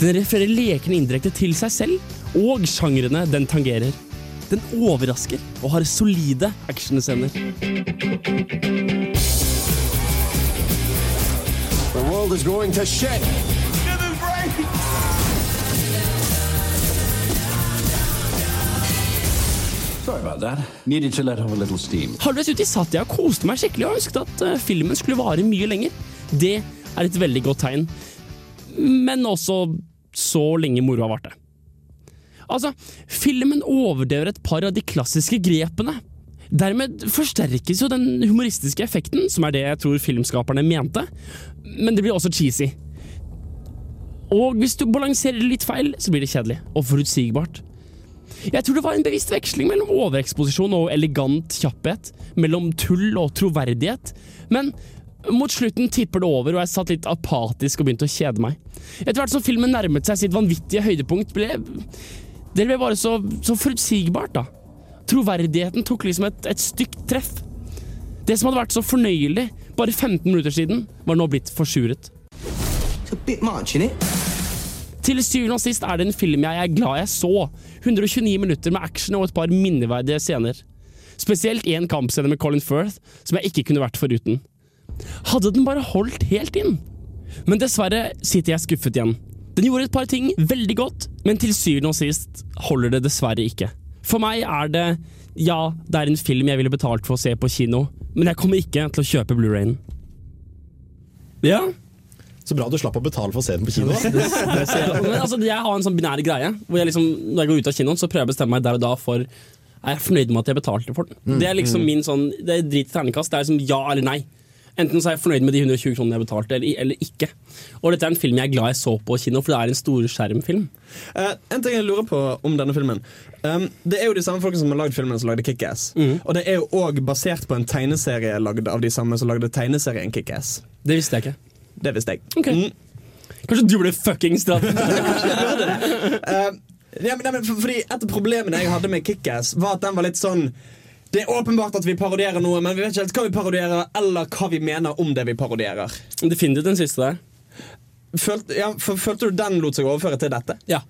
Den refererer lekende indirekte til seg selv og sjangrene den tangerer. Den overrasker og har solide actionscener. The world is going to shit. A little steam. Halvveis ut i satt jeg og koste meg skikkelig og ønsket at eh, filmen skulle vare mye lenger. Det er et veldig godt tegn, men også så lenge moroa varte. Altså, filmen overdøver et par av de klassiske grepene. Dermed forsterkes jo den humoristiske effekten, som er det jeg tror filmskaperne mente, men det blir også cheesy. Og hvis du balanserer det litt feil, så blir det kjedelig og forutsigbart. Jeg tror det var en bevisst veksling mellom overeksposisjon og elegant kjapphet, mellom tull og troverdighet, men mot slutten tipper det over, og jeg satt litt apatisk og begynte å kjede meg. Etter hvert som filmen nærmet seg sitt vanvittige høydepunkt, ble det ble bare så, så forutsigbart, da. Troverdigheten tok liksom et, et stygt treff. Det som hadde vært så fornøyelig bare 15 minutter siden, var nå blitt forsuret. Much. Til syvende og sist er det en film jeg er glad jeg så. 129 minutter med action og et par minneverdige scener. Spesielt én kampscene med Colin Firth, som jeg ikke kunne vært foruten. Hadde den bare holdt helt inn? Men dessverre sitter jeg skuffet igjen. Den gjorde et par ting veldig godt, men til syvende og sist holder det dessverre ikke. For meg er det Ja, det er en film jeg ville betalt for å se på kino, men jeg kommer ikke til å kjøpe Blu-rayen. Ja, Så bra du slapp å betale for å se den på kino. men altså, jeg har en sånn binær greie hvor jeg liksom, når jeg går ut av kinoen, så prøver jeg å bestemme meg der og da for Er jeg fornøyd med at jeg betalte for den. Det er liksom min sånn Det er drit i terningkast. Det er liksom ja eller nei. Enten så er jeg fornøyd med de 120 kronene jeg betalte, eller, eller ikke. Og dette er en film jeg er glad jeg så på kino, for det er en storskjermfilm. Uh, en ting jeg lurer på om denne filmen um, Det er jo de samme folkene som har lagd filmen som lagde Kickass. Og det er jo òg basert på en tegneserie lagd av de samme som lagde tegneserien Kickass. Det visste jeg ikke. Det visste jeg. Ok. Mm. Kanskje du ble fuckings dratt? Eh, ja, men, ja, men for, fordi Et av problemene jeg hadde med Kickass, var at den var litt sånn Det er åpenbart at vi parodierer noe, men vi vet ikke helt hva vi parodierer, eller hva vi mener om det vi parodierer. Definitivt den siste der. Følte, ja, følte du den lot seg overføre til dette? Ja.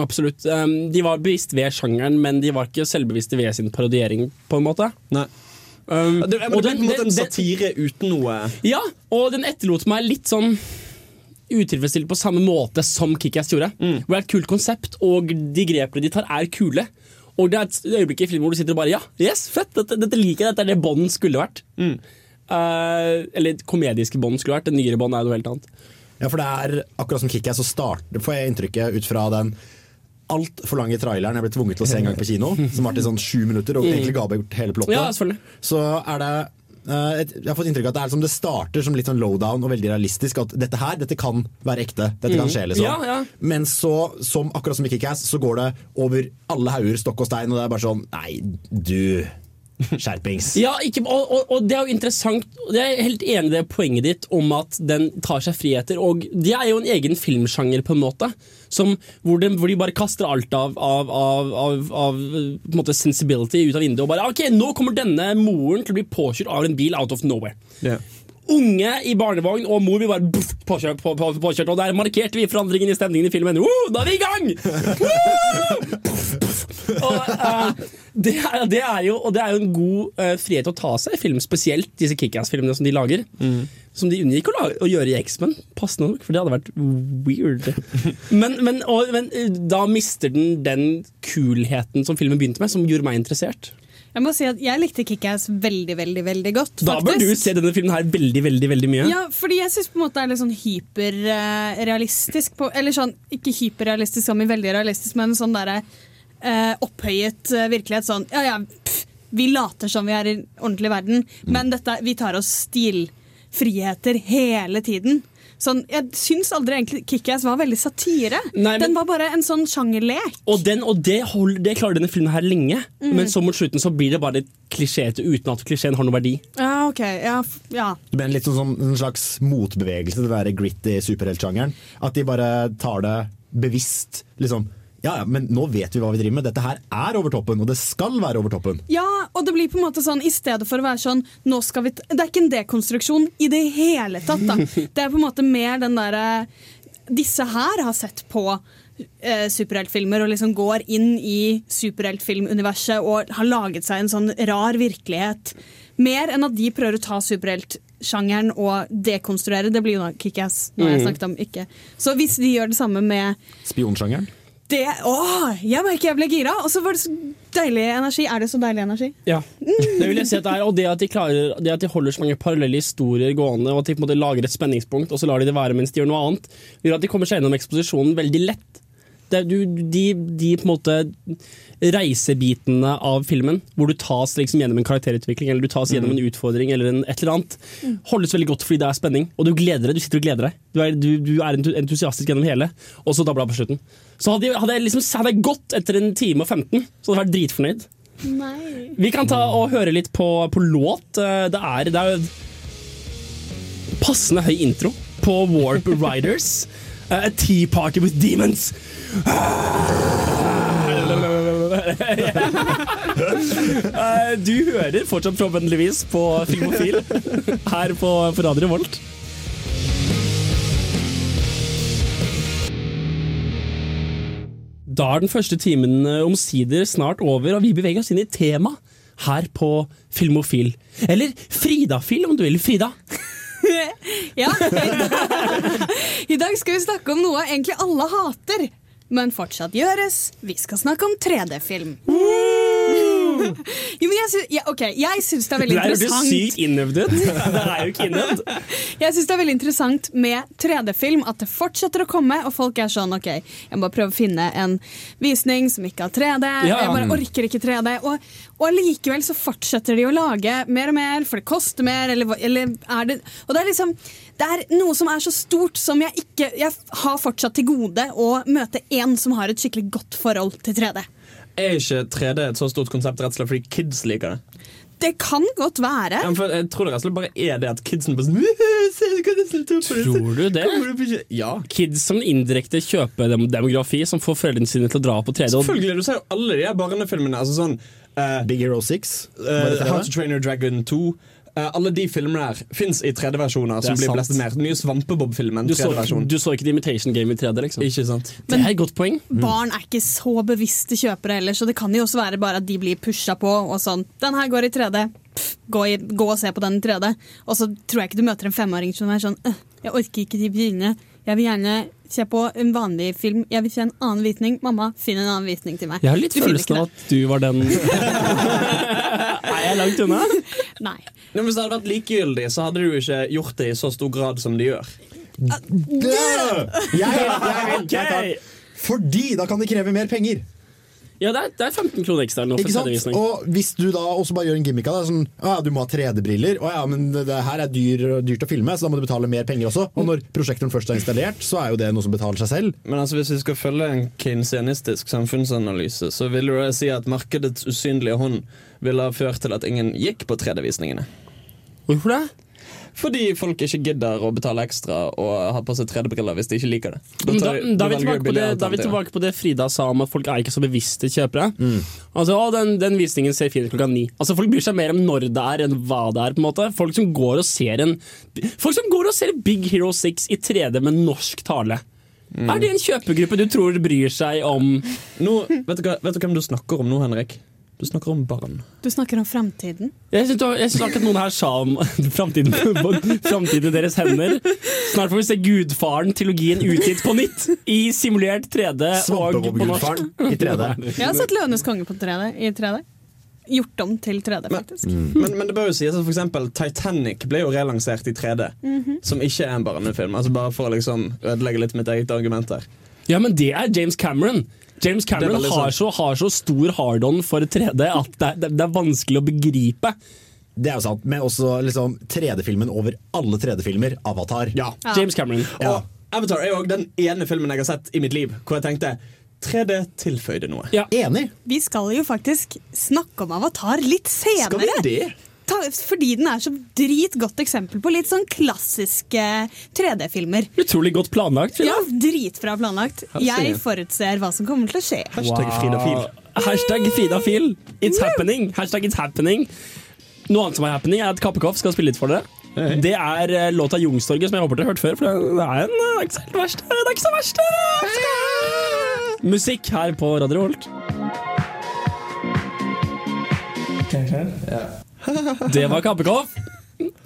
Absolutt. Um, de var bevisst ved sjangeren, men de var ikke selvbevisste ved sin parodiering, på en måte. Nei. Um, Det, men og det ble på en måte en satire den- uten noe Ja, og den etterlot meg litt sånn utilfredsstilt på samme måte som Kickass gjorde. Hvor det er et kult konsept, og de grepene de tar, er kule. Og det er et øyeblikk i filmen hvor du sitter og bare Ja, yes, fett, dette, dette liker jeg. Dette er det Bond skulle vært. Eh, eller komediske Bond skulle vært. Det nyere Bond er noe helt annet. Ja, for det er akkurat som Kickass, så starter, får jeg inntrykket ut fra den altfor lange traileren jeg ble tvunget til å se en gang på kino, som varte i sånn sju minutter og egentlig ga bort hele plottet. Ja. Så er det et, Jeg har fått inntrykk av at det er som det starter som litt sånn lowdown og veldig realistisk. At dette her, dette kan være ekte. Dette kan skje, liksom. Ja, ja. Men så, som, akkurat som i Kickass, så går det over alle hauger, stokk og stein, og det er bare sånn Nei, du. Skjerpings. Ja, ikke, og, og, og det er jo interessant Jeg er helt enig i det poenget ditt om at den tar seg friheter. Og det er jo en egen filmsjanger, på en måte. Som, hvor, de, hvor de bare kaster alt av, av, av, av, sensibility ut av vinduet. Og bare OK, nå kommer denne moren til å bli påkjørt av en bil out of nowhere. Unge i barnevogn og mor blir bare buff, påkjørt, på, på, påkjørt. Og der markerte vi forandringen i stemningen i filmen. Uh, da er vi i gang! Woo! Og, uh, det, er, det, er jo, og det er jo en god uh, frihet å ta seg i film, spesielt disse Kickass-filmene som de lager. Som de unngikk å, lage, å gjøre i X-Men, passende nok, for det hadde vært weird. Men, men, og, men eh, da mister den den kulheten som filmen begynte med, som gjorde meg interessert. Jeg må si at jeg likte Kickass veldig, veldig veldig godt. Da bør faktisk. du se denne filmen her veldig, veldig veldig mye. Ja, fordi jeg syns det er litt sånn hyperrealistisk på Eller sånn, ikke hyperrealistisk som i veldig realistisk, men sånn derre eh, opphøyet eh, virkelighet. Sånn ja ja, pff, vi later som vi er i ordentlig verden, men dette, vi tar oss stilfriheter hele tiden. Sånn, jeg syns aldri egentlig Kickass var veldig satire. Nei, men- Den var bare en sånn sjangerlek. Og, den, og det, hold, det klarer denne filmen her lenge, men så mot slutten så blir det bare klisjéete uten at klisjeen har noe verdi. Ja, ok. Ja, f- ja. Det blir litt sånn som en slags motbevegelse til den gritty superheltsjangeren. At de bare tar det bevisst. Liksom Ja, men nå vet vi hva vi driver med. Dette her er over toppen, og det skal være over toppen. Ja, og det blir på en måte sånn I stedet for å være sånn nå skal vi Det er ikke en dekonstruksjon i det hele tatt. da Det er på en måte mer den derre Disse her har sett på eh, superheltfilmer og liksom går inn i superheltfilmuniverset og har laget seg en sånn rar virkelighet. Mer enn at de prøver å ta superheltsjangeren og dekonstruere. Det blir jo da Kickass. Nå har jeg snakket om ikke. Så hvis de gjør det samme med Spionsjangeren. Det Åh, jeg merker jeg ble gira! Og så var det så deilig energi. Er det så deilig energi? Ja, det vil jeg si at det er Og det at de, klarer, det at de holder så mange parallelle historier gående, og at de på en måte lager et spenningspunkt, og så lar de det være mens de gjør noe annet, gjør at de kommer seg gjennom eksposisjonen veldig lett. Det, du, de, de på en måte reisebitene av filmen, hvor du tas liksom gjennom en karakterutvikling eller du tas gjennom en utfordring, eller en, et eller annet, holdes veldig godt fordi det er spenning. Og du gleder deg. Du sitter og gleder deg. Du er, du, du er entusiastisk gjennom hele, og så dabla på slutten. Så hadde jeg, hadde jeg liksom hadde jeg gått etter en time og 15, så hadde jeg vært dritfornøyd. Nei. Vi kan ta og høre litt på, på låt. Eh, Det er, det er passende høy intro på Warp Riders. Eh, A Tea Party with Demons. Eh, Du hører fortsatt forhåpentligvis på Filmofil her på, på Radio Volt. Da er den første timen eh, omsider snart over, og vi beveger oss inn i tema her på Filmofil. Eller Fridafil, om du vil. Frida. Ja. I dag skal vi snakke om noe egentlig alle hater, men fortsatt gjøres. Vi skal snakke om 3D-film. Jo, men jeg syns, ja, ok, jeg syns det er Det veldig er jo interessant sykt innøvd ut. Det er jo ikke innøvd. Jeg synes det er veldig interessant med 3D-film at det fortsetter å komme, og folk er sånn OK, jeg må bare prøve å finne en visning som ikke har 3D. Ja. Jeg bare orker ikke 3D. Og, og allikevel så fortsetter de å lage mer og mer, for det koster mer, eller, eller er det Og det er liksom Det er noe som er så stort som jeg ikke Jeg har fortsatt til gode å møte en som har et skikkelig godt forhold til 3D. Er ikke 3D et så stort konsept rett og slett fordi kids liker det? Det kan godt være. Ja, for jeg tror det rett og slett bare er det at kidsen bare sånn «Se, du kan nesten ta på. Tror du det? Du? Ja, Kids som indirekte kjøper demografi, som får foreldrene sine til å dra på 3D. selvfølgelig. Du ser jo alle de barnefilmene. Altså sånn Uh, Big Hero 6. eh, Var det 3D? How to Train Your Dragon 2. Eh, alle de filmene der fins i 3D-versjoner som blir sant. blæstet mer. Den nye Svampebob-filmen. Du så, 3D-versjon. du så ikke The Imitation Game i 3D, liksom? Ikke sant? Det er et godt poeng. Barn er ikke så bevisste kjøpere heller, så det kan jo også være bare at de blir pusha på. og sånn, Den her går i 3D, Pff, gå, i, gå og se på den i 3D. Og så tror jeg ikke du møter en femåring som er sånn «Øh, Jeg orker ikke de brillene. Jeg vil gjerne se på en vanlig film. Jeg vil se en annen visning. Mamma, finn en annen visning til meg. Jeg har litt Du følelsen av at du var den Er jeg langt unna? Nei. Men hvis det hadde vært likegyldig, så hadde du ikke gjort det i så stor grad som de gjør. Dø! Jeg, jeg, jeg, jeg, jeg, Fordi da kan de kreve mer penger. Ja, det er, det er 15 kroner ekstra nå for Ikke sant? 3D-visning. Og hvis du da også bare gjør en gimmick av det, sånn ja, du må ha 3D-briller, å ja, men det, her er dyr, dyrt å filme, så da må du betale mer penger også. Og når prosjektoren først er installert, så er jo det noe som betaler seg selv. Men altså, hvis vi skal følge en keynesianistisk samfunnsanalyse, så vil jo det si at markedets usynlige hånd ville ha ført til at ingen gikk på 3D-visningene. Hvorfor det? Fordi folk ikke gidder å betale ekstra og ha på seg 3D-briller hvis de ikke liker det. Da, tar- da, er vi tilbake på det, da er vi tilbake på det Frida sa om at folk er ikke så bevisste kjøpere. Altså, å, den, den visningen ser fin ut klokka ni. Altså, folk bryr seg mer om når det er, enn hva det er. på en måte Folk som går og ser en Folk som går og ser Big Hero 6 i 3D med norsk tale. Er det en kjøpegruppe du tror bryr seg om Nå, vet, du hva, vet du hvem du snakker om nå, Henrik? Du snakker om barn. Du snakker om framtiden. Jeg syns akkurat noen her sa om framtiden framtiden i deres hender. Snart får vi se Gudfaren-trilogien utgitt på nytt i simulert 3D og på norsk. Svampebob-gudfaren i 3D. Jeg har sett 'Løvenes konge' på 3D, i 3D. Gjort om til 3D, faktisk. Men, men det bør jo sies at for eksempel Titanic ble jo relansert i 3D. Som ikke er en barnefilm. Altså Bare for å liksom ødelegge litt mitt eget argument her. Ja, men det er James Cameron. James er Cameron veldig har så, har så stor hard-on for 3D at det, er- det er vanskelig å begripe. Det er jo sant, men også liksom 3D-filmen over alle 3D-filmer, Avatar. Ja. James Cameron. Ja. Og Avatar er jo også den ene filmen jeg har sett i mitt liv hvor jeg tenkte 3D tilføyde noe. Ja. Enig. Vi skal jo faktisk snakke om Avatar litt senere. Skal vi det? Ta, fordi den er så dritgodt eksempel på litt sånn klassiske 3D-filmer. Utrolig godt planlagt. Frida. Ja, dritbra planlagt. Jeg forutser hva som kommer til å skje. Hashtag Frida Fil. Hashtag Fridafil. It's happening. Hashtag it's happening. Noe annet som er happening, er at Kappekoff skal spille litt for dere. Det er eh, låta 'Youngstorget', som jeg håper dere har hørt før. For det er, en, det er ikke så helt verst. Det er ikke så verst. Musikk her på Radio Revolt. Det var Kappekoff.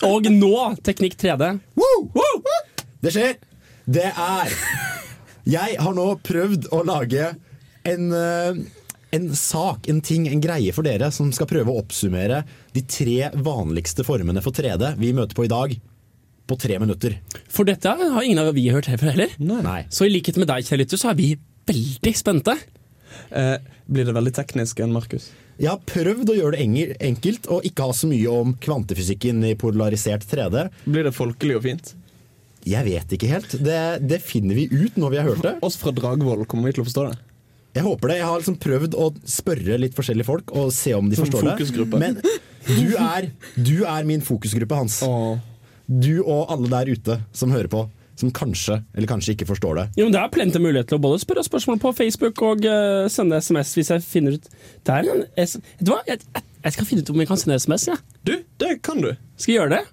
Og nå Teknikk 3D. Woo! Det skjer. Det er Jeg har nå prøvd å lage en, eh, en sak, en ting, en greie for dere som skal prøve å oppsummere de tre vanligste formene for 3D vi møter på i dag, på tre minutter. For dette har ingen av vi hørt her før heller. Nei. Så i likhet med deg, Kjell lytter, så er vi veldig spente. Eh, blir det veldig teknisk enn Markus? Jeg har prøvd å gjøre det enkelt og ikke ha så mye om kvantefysikken i polarisert 3D. Blir det folkelig og fint? Jeg vet ikke helt. Det, det finner vi ut når vi har hørt det. Oss fra Dragvoll kommer vi til å forstå det. Jeg håper det. Jeg har liksom prøvd å spørre litt forskjellige folk og se om de Som forstår fokusgruppe. det. Men du er, du er min fokusgruppe, Hans. Du og alle der ute som hører på, som kanskje eller kanskje ikke forstår det. Jo, men Det er plenty mulighet til å både spørre spørsmål på Facebook og uh, sende SMS hvis jeg finner ut Det er en S Vet du hva? Jeg, jeg, jeg skal finne ut om jeg kan sende SMS. Ja. Du, det kan du. Skal jeg gjøre det?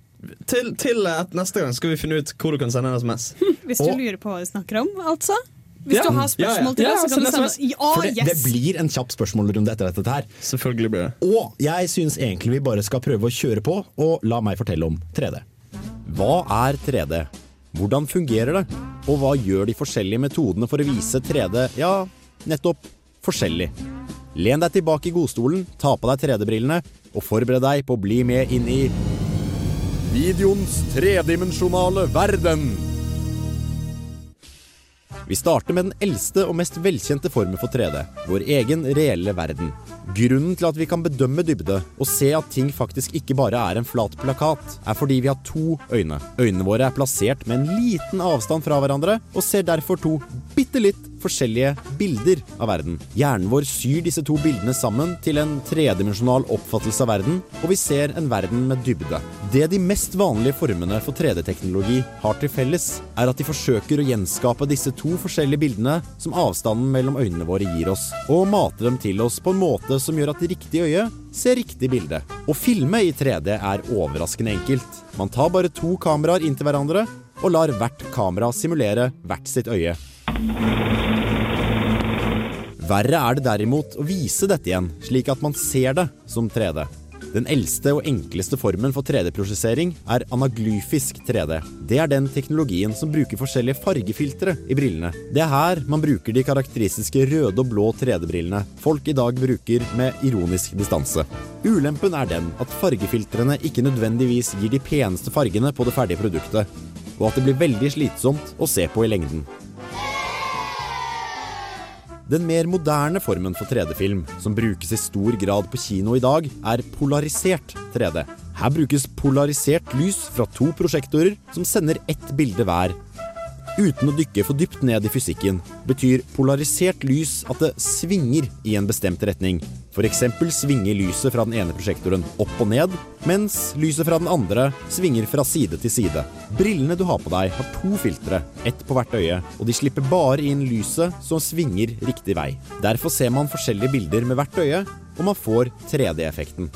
Til, til at neste gang skal vi finne ut hvor du kan sende en SMS. Hvis du Og- lurer på hva vi snakker om, altså. Hvis Ja. du har spørsmål til Ja, ja. oss, så kan du sende sms oss Ja, For det, det blir en kjapp spørsmålrunde etter dette her. Selvfølgelig blir det. Og jeg syns egentlig vi bare skal prøve å kjøre på, og la meg fortelle om 3D. Hva er 3D? Hvordan fungerer det? Og hva gjør de forskjellige metodene for å vise 3D, ja, nettopp forskjellig? Len deg tilbake i godstolen, ta på deg 3D-brillene og forbered deg på å bli med inn i Videoens tredimensjonale verden. Vi starter med den eldste og mest velkjente formen for 3D, vår egen reelle verden. Grunnen til at vi kan bedømme dybde og se at ting faktisk ikke bare er en flat plakat, er fordi vi har to øyne. Øynene våre er plassert med en liten avstand fra hverandre og ser derfor to bitte litt forskjellige bilder av verden. Hjernen vår syr disse to bildene sammen til en tredimensjonal oppfattelse av verden, og vi ser en verden med dybde. Det de mest vanlige formene for 3D-teknologi har til felles, er at de forsøker å gjenskape disse to forskjellige bildene som avstanden mellom øynene våre gir oss, og mate dem til oss på en måte som gjør at riktig øye ser riktig bilde. Å filme i 3D er overraskende enkelt. Man tar bare to kameraer inntil hverandre og lar hvert kamera simulere hvert sitt øye. Verre er det derimot å vise dette igjen, slik at man ser det som 3D. Den eldste og enkleste formen for 3D-prosessering er anaglyfisk 3D. Det er den teknologien som bruker forskjellige fargefiltre i brillene. Det er her man bruker de karakteristiske røde og blå 3D-brillene folk i dag bruker med ironisk distanse. Ulempen er den at fargefiltrene ikke nødvendigvis gir de peneste fargene på det ferdige produktet, og at det blir veldig slitsomt å se på i lengden. Den mer moderne formen for 3D-film, som brukes i stor grad på kino i dag, er polarisert 3D. Her brukes polarisert lys fra to prosjektorer som sender ett bilde hver. Uten å dykke for dypt ned i fysikken, betyr polarisert lys at det svinger i en bestemt retning. F.eks. svinger lyset fra den ene prosjektoren opp og ned, mens lyset fra den andre svinger fra side til side. Brillene du har på deg har to filtre, ett på hvert øye, og de slipper bare inn lyset som svinger riktig vei. Derfor ser man forskjellige bilder med hvert øye, og man får 3D-effekten.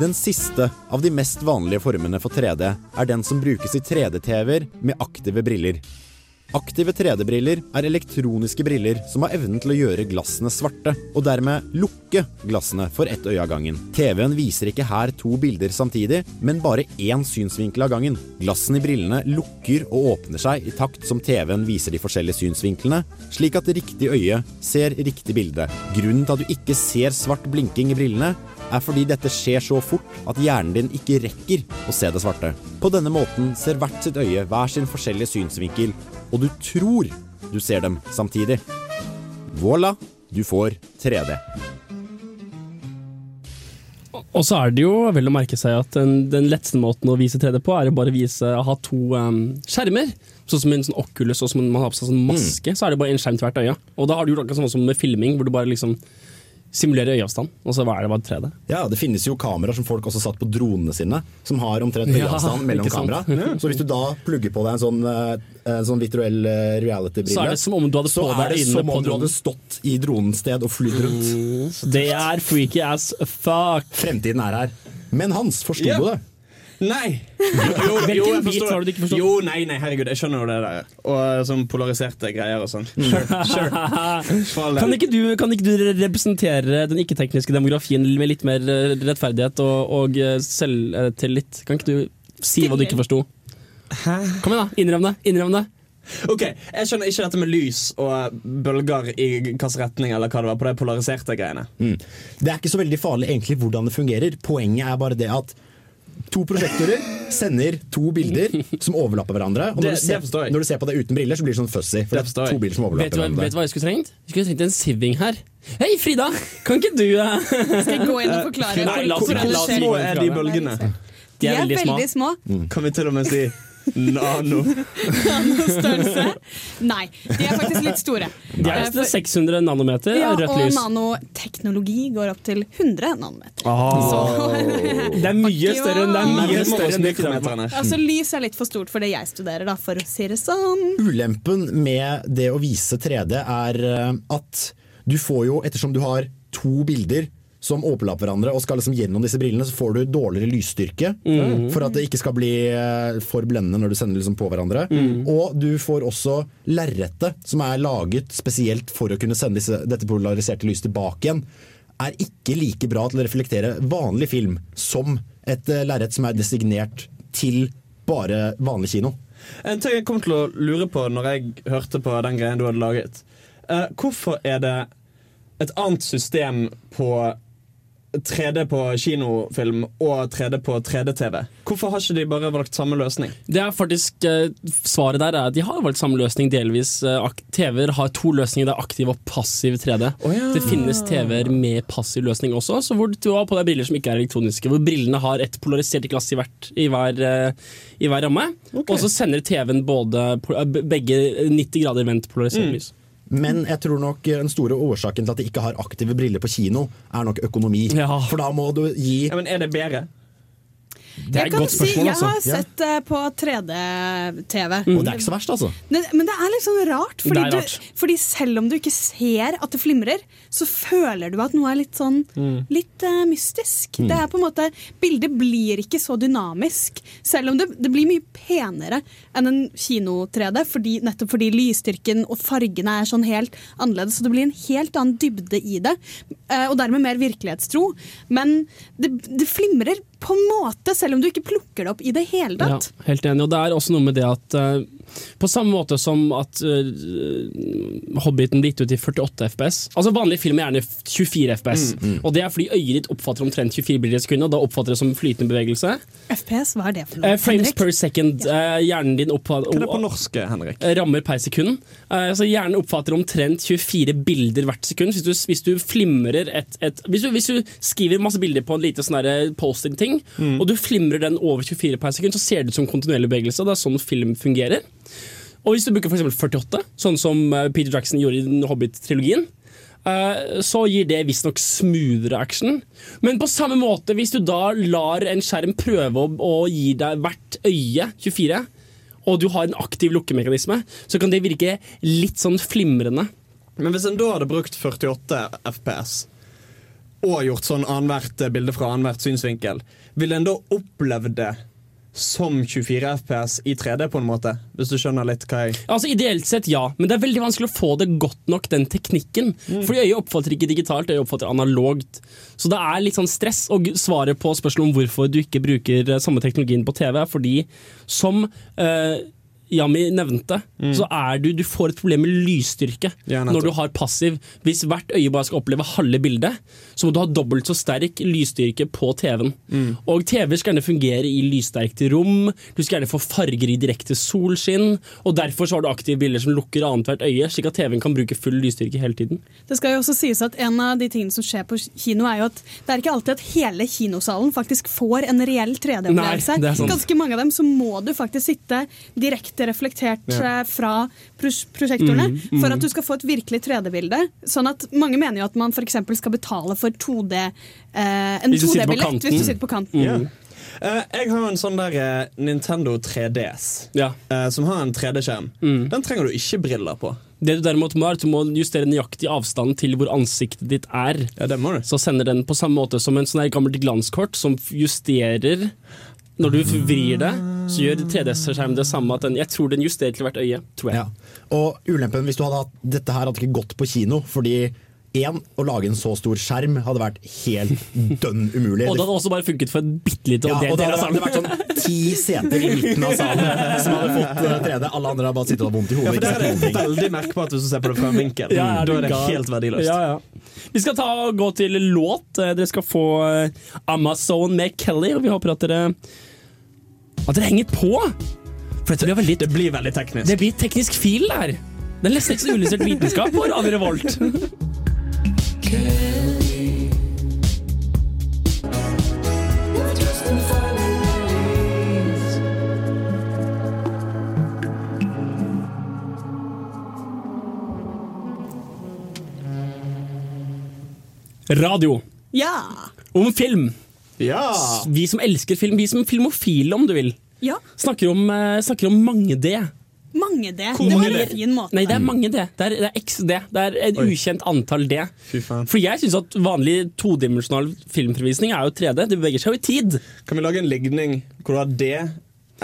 Den siste av de mest vanlige formene for 3D er den som brukes i 3D-TV-er med aktive briller. Aktive 3D-briller er elektroniske briller som har evnen til å gjøre glassene svarte, og dermed lukke glassene for ett øye av gangen. TV-en viser ikke her to bilder samtidig, men bare én synsvinkel av gangen. Glassene i brillene lukker og åpner seg i takt som TV-en viser de forskjellige synsvinklene, slik at riktig øye ser riktig bilde. Grunnen til at du ikke ser svart blinking i brillene, er fordi dette skjer så fort at hjernen din ikke rekker å se det svarte. På denne måten ser hvert sitt øye hver sin forskjellige synsvinkel, og du tror du ser dem samtidig. Voilà, du får 3D. Og så er det jo vel å merke seg at den, den letteste måten å vise 3D på, er å bare vise, å ha to um, skjermer. Sånn som en sånn Oculus, og som man har på seg sånn maske, så er det bare en skjerm til hvert øye. Og da har du gjort akkurat sånn som med filming, hvor du bare liksom simulerer øyeavstand, og så er det bare 3D. Ja, det finnes jo kameraer som folk også satt på dronene sine, som har omtrent Ja, øyeavstand mellom kamera. Så hvis du da plugger på deg en sånn, eh, en sånn virtuell eh, reality-brille, Så er det som om du hadde på deg det som på om du hadde stått i dronens sted og flydd rundt. Det er freaky as fuck. Fremtiden er her. Men Hans, forsto yeah. du det? Nei! Jo, jo, jeg forstår. Jo, nei, nei, herregud, jeg skjønner jo det der. Og sånn polariserte greier og sånn. Sure. sure. Del. Kan ikke, du, kan ikke du representere den ikke-tekniske demografien med litt mer eh, rettferdighet og, og eh, selvtillit? Kan ikke du si hva du ikke forsto? Kom igjen, da. Innrøm det. Innrøm det. Ok, Jeg skjønner ikke dette med lys og bølger i hvilken retning eller hva det var på de polariserte greiene. Mm. Det er ikke så veldig farlig egentlig hvordan det fungerer. Poenget er bare det at to prosjektorer sender to bilder som overlapper hverandre. Og Det- når du, ser, det når du ser på det uten briller, så blir det sånn fuzzy. For det, er to bilder som Vet du, hva, vet du hva jeg skulle trengt? Jeg skulle trengt en siving her. Hei, Frida! Kan ikke du uh... Skal jeg gå inn og forklare? Nei, la oss la oss ikke Små er de bølgene. De er veldig små. Kan vi til og med si nano? Nanostørrelse? Nei, de er faktisk litt store. De er nesten 600 nanometer ja, rødt og nanoteknologi går opp til 100 nanometer. Ah. Det er mye større enn det er mye større enn det. Altså, lys er litt for stort for det jeg studerer, da, for å si det sånn. Ulempen med det å vise 3D er eh, at du får jo, ettersom du har to bilder som overlapper hverandre og skal liksom gjennom disse brillene, så får du dårligere lysstyrke. mm. For at det ikke skal bli eh, for blendende når du sender liksom på hverandre. Mm. Og du får også lerretet, som er laget spesielt for å kunne sende disse, dette polariserte lyset tilbake igjen, er ikke like bra til å reflektere vanlig film som et uh, lerret som er designert til bare vanlig kino. En ting jeg kom til å lure på når jeg hørte på den greien du hadde laget. Uh, hvorfor er det et annet system på 3D på kinofilm og 3D på 3D-TV? Hvorfor har ikke de bare valgt samme løsning? Det er faktisk eh, Svaret der er at de har valgt samme løsning delvis. Eh, TV-er har to løsninger. Det er aktiv og passiv 3D. ja. Det finnes TV-er med passiv løsning også, så hvor du har på deg briller som ikke er elektroniske. Hvor brillene har et polarisert glass i, hvert, i, hver, eh, i hver ramme. Og så sender TV-en både begge 90 grader vendt polarisert Mm. lys. Men jeg tror nok den store årsaken til at de ikke har aktive briller på kino, er nok økonomi. For da må du gi Ja, men er det bedre? Det er Jeg spørsmål, si, jeg har sett det på 3D-TV. Og det er ikke så verst, altså. Men men det er litt sånn rart, fordi, rart. Du, fordi selv om du ikke ser at det flimrer, så føler du at noe er litt sånn Mm. litt uh, mystisk. Mm. Det er på en måte, Bildet blir ikke så dynamisk, selv om det, det blir mye penere enn en kino-3D, fordi, nettopp fordi lysstyrken og fargene er sånn helt annerledes, så det blir en helt annen dybde i det, eh, og dermed mer virkelighetstro. Men det, det flimrer på en måte, selv om du ikke plukker det opp i det hele tatt. Ja, helt enig. Og det er også noe med det at eh, på samme måte som at uh, Hobbiten blir gitt ut i 48 FPS Altså Vanlig film er gjerne 24 FPS, Mm, mm. og det er fordi øyet ditt oppfatter omtrent 24 bilder i sekundet, og da oppfatter det som flytende bevegelse. FPS, hva er det for noe? Uh, frames Henrik? per second. Uh, hjernen din oppfatter Hva er det på norsk, Henrik? Rammer per sekund. Eh, så hjernen oppfatter omtrent 24 bilder hvert sekund. Hvis du, hvis du flimrer et, et hvis, du, hvis du skriver masse bilder på en lite sånn post-it-ting, Mm. og du flimrer den over 24 per sekund, så ser det ut som kontinuerlig bevegelse. Det er sånn film fungerer. Og hvis du bruker eksempel 48, sånn som eh, Peter Jackson gjorde i Hobbit-trilogien, eh, så gir det visstnok smoothere action. Men på samme måte, hvis du da lar en skjerm prøve å, gi deg hvert øye 24, og du har en aktiv lukkemekanisme, så kan det virke litt sånn flimrende. Men hvis en da hadde brukt 48 FPS og gjort sånn annethvert bilde fra annethvert synsvinkel, ville en da opplevd det som 24 FPS i 3D, på en måte? Hvis du skjønner litt hva jeg Altså Ideelt sett ja, men det er veldig vanskelig å få det godt nok, den teknikken. Fordi øyet oppfatter ikke digitalt, øyet oppfatter analogt. Så det er litt sånn stress. Og svaret på spørsmålet om hvorfor du ikke bruker eh, samme teknologien på TV, er fordi som eh, Yami nevnte, så er du, du får et problem med lysstyrke Ja, når du har passiv. Hvis hvert øye bare skal oppleve halve bildet, så må du ha dobbelt så sterk lysstyrke på TV-en. Mm. Og TV skal gjerne fungere i lyssterkt rom, du skal gjerne få farger i direkte solskinn, og derfor så har du aktive bilder som lukker annethvert øye, slik at TV-en kan bruke full lysstyrke hele tiden. Det skal jo også sies at En av de tingene som skjer på kino, er jo at det er ikke alltid at hele kinosalen faktisk får en reell 3D-opplevelse. Nei, det er sant. Ganske mange av dem så må du faktisk sitte direkte reflektert Ja. eh, fra pros prosjektorene Mm, mm. for at du skal få et virkelig 3D-bilde. Sånn at Mange mener jo at man f.eks. skal betale for 2D, eh, en Hvis du sitter på 2D-billett hvis du sitter på kanten. Mm. Uh, jeg har en sånn der eh, Nintendo 3DS eh, som har en 3D-skjerm. Den trenger du ikke briller på. Det du derimot må, er at du må justere nøyaktig avstanden til hvor ansiktet ditt er. Så sender den på samme måte som en sånn gammelt glanskort som justerer Når du vrir det, så gjør 3DS-skjermen det samme. At den, jeg tror den justerer til hvert øye. Tror jeg. Ja. Og ulempen hvis du hadde hatt dette her hadde ikke gått på kino, fordi én, å lage en så stor skjerm hadde vært helt dønn umulig. Og det hadde også bare funket for et bitte lite ja, del, av vært, det hadde vært sånn ti seter i midten av salen som hadde fått eh, 3D. Alle andre hadde bare sittet og hatt vondt i Ja, for det er veldig merkbart hvis du ser på det fra en vinkel. Ja, er da er det gal? helt verdiløst. Ja, ja. Vi skal ta og gå til låt. Eh, Dere skal få eh, Amazon med Kelly, og vi håper at dere At dere henger på! For dette blir veldig, Det blir veldig teknisk. det blir teknisk fil der. Det er nesten ikke så uillustrert vitenskap for av Revolt. Radio. Ja! Om film. Ja! Vi som elsker film, vi som er filmofile, om du vil. Ja. Snakker om, eh, snakker om mange D. Mange D. Hvor Det var en fin måte. Nei, det er mange D. Det er, det er XD. Det er et Oi. ukjent antall D. Fy faen. For jeg syns at vanlig todimensjonal filmforvisning er jo 3D. Det beveger seg jo i tid. Kan vi lage en legning hvor du har D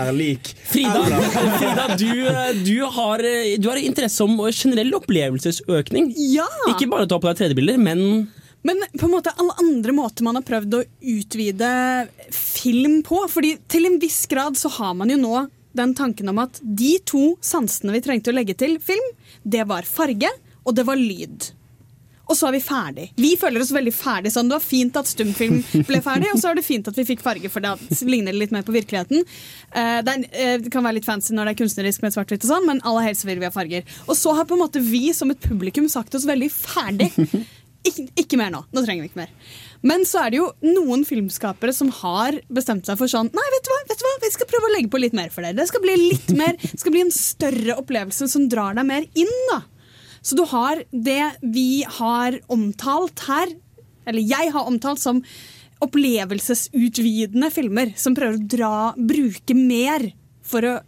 er lik Frida, Frida du, eh, du, har, eh, du har interesse om generell opplevelsesøkning. Ja! Ikke bare å ta på deg 3D-bilder, men Men på en måte alle andre måter man har prøvd å utvide film på. Fordi til en viss grad så har man jo nå den tanken om at de to sansene vi trengte å legge til film, det var farge og det var lyd. Og så er vi ferdig. Vi føler oss veldig ferdig. Sånn, det var fint at stumfilm ble ferdig, og så er det fint at vi fikk farge, for det ligner litt mer på virkeligheten. Eh, eh, det kan være litt fancy når det er kunstnerisk med svart-hvitt, og sånn, men aller helst vil vi ha farger. Og så har på en måte vi som et publikum sagt oss veldig ferdig. Ikke, ikke mer nå. Nå trenger vi ikke mer. Men så er det jo noen filmskapere som har bestemt seg for sånn Nei, vet du hva, vet du hva? vi skal prøve å legge på litt mer for dere. Det skal bli litt mer, det skal bli en større opplevelse som drar deg mer inn. da. Så du har det vi har omtalt her, eller jeg har omtalt som opplevelsesutvidende filmer, som prøver å dra, bruke mer for å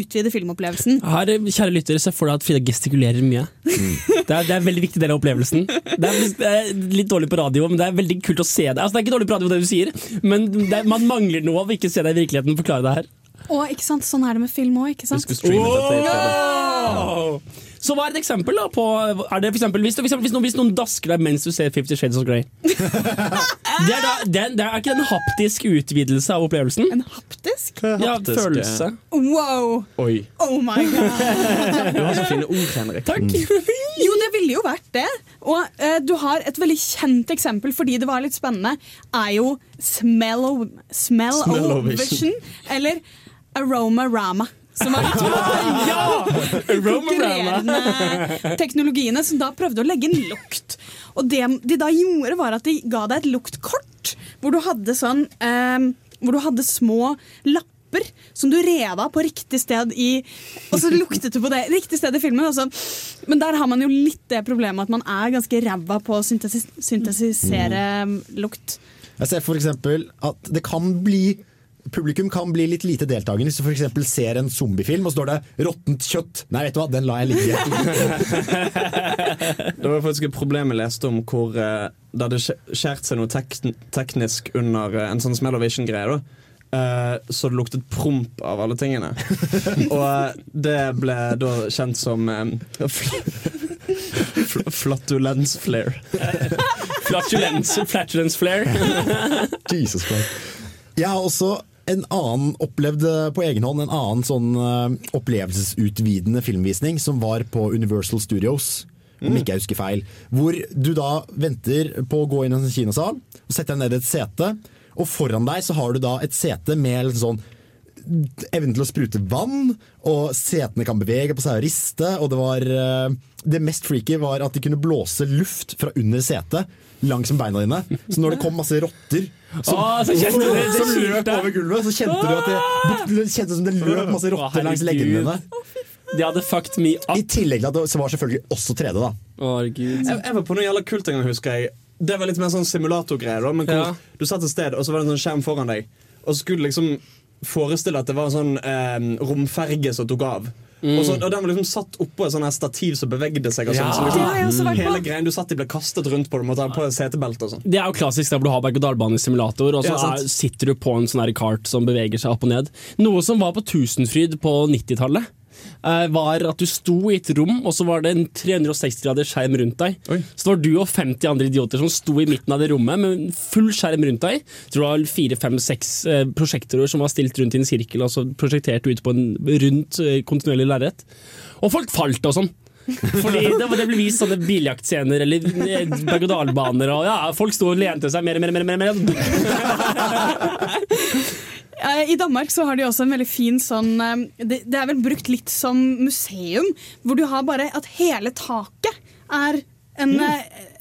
utvide filmopplevelsen. Her, kjære lyttere, se for deg at Frida gestikulerer mye. Det, er, det er en veldig viktig del av opplevelsen. Det er, det er litt dårlig på radio, men det er veldig kult å se det. Altså, det er ikke dårlig på radio det du sier, men det er, man mangler noe av å ikke se det i virkeligheten. Forklare det her. Å, ikke sant, sånn er det med film òg, ikke sant? Wow! Så hva er et eksempel da på er det for eksempel, hvis, eksempel, hvis, noen, hvis noen dasker deg mens du ser Fifty Shades of Grey? Det er, da, det, det er ikke en haptisk utvidelse av opplevelsen? En haptisk? Ja, følelse. Wow! Oi. Oh my god! Du har så fine ord, Henrik. Takk. Jo, det ville jo vært det. Og uh, du har et veldig kjent eksempel, fordi det var litt spennende, er jo Smell-O-Vision. Smell-O-Vision, eller Aroma-Rama. Som var Ja! konkurrerende teknologiene som da prøvde å legge inn lukt. Og det de da gjorde, var at de ga deg et luktkort, hvor du hadde sånn eh, Hvor du hadde små lapper som du rev av på riktig sted i Og så luktet du på det riktig sted i filmen. Også. Men der har man jo litt det problemet at man er ganske ræva på å syntesis syntesisere lukt. Jeg ser for eksempel at det kan bli Publikum kan bli litt lite deltakende hvis du for eksempel ser en zombiefilm og så står det 'råttent kjøtt'. Nei, vet du hva, den lar jeg ligge. Det var faktisk et problem jeg leste om hvor uh, det hadde skjært seg noe tek teknisk under uh, en sånn Smell of Vision-greie. da Eh, så det luktet promp av alle tingene. Og det ble da kjent som eh, fl fl flatulens flare. Flatulence, flatulence flare. Jesus Christ. Jeg har også en annen opplevd eh, på egen hånd en annen sånn eh, opplevelsesutvidende filmvisning som var på Universal Studios. Om ikke jeg husker feil. Hvor du da venter på å gå inn i en kinosal og setter deg ned i et sete. Og foran deg så har du da et sete med sånn evnen til å sprute vann, og setene kan bevege på seg og riste. Og det var eh, Det mest freaky var at de kunne blåse luft fra under setet langs beina dine. Så når det kom masse rotter som, Å, så kjente du det, det som løp over gulvet, så kjente du at det, det kjentes som det løp masse rotter langs leggene dine. De hadde fucked me up. I tillegg til at det var selvfølgelig også 3D, da. Jeg, jeg var på noe jævla kult en gang, husker jeg. Det var litt mer sånn simulatorgreier. Men hvor Ja. du satt et sted, og så var det en sånn skjerm foran deg. Og så skulle du liksom forestille at det var en sånn eh, romferge som tok av. Og, så, og Den var liksom satt oppå et her stativ som bevegde seg. Og sånt, Ja. så liksom, på. Hele greien du satt i, ble kastet rundt på. Du måtte ha på et setebelte og sånn. Det er jo klassisk der hvor du har berg-og-dal-bane-simulator, og så Ja, er, sitter du på en sånn kart som beveger seg opp og ned. Noe som var på Tusenfryd på 90-tallet. Eh, var at du sto i et rom, og så var det en 360 graders skjerm rundt deg. Oi. Så det var du og 50 andre idioter som sto i midten av det rommet med full skjerm rundt deg. Jeg tror det var fire, fem, seks eh, prosjektorer som var stilt rundt i en sirkel, og så prosjektert ut på en rundt eh, kontinuerlig lerret. Og folk falt og sånn. Fordi det, det ble vist sånne biljaktscener eller berg-og-dal-baner, og ja, folk sto og lente seg mer og mer. mer, mer, mer. Eh, I Danmark så har de også en veldig fin sånn eh, det, er vel brukt litt som museum, hvor du har bare at hele taket er en, mm.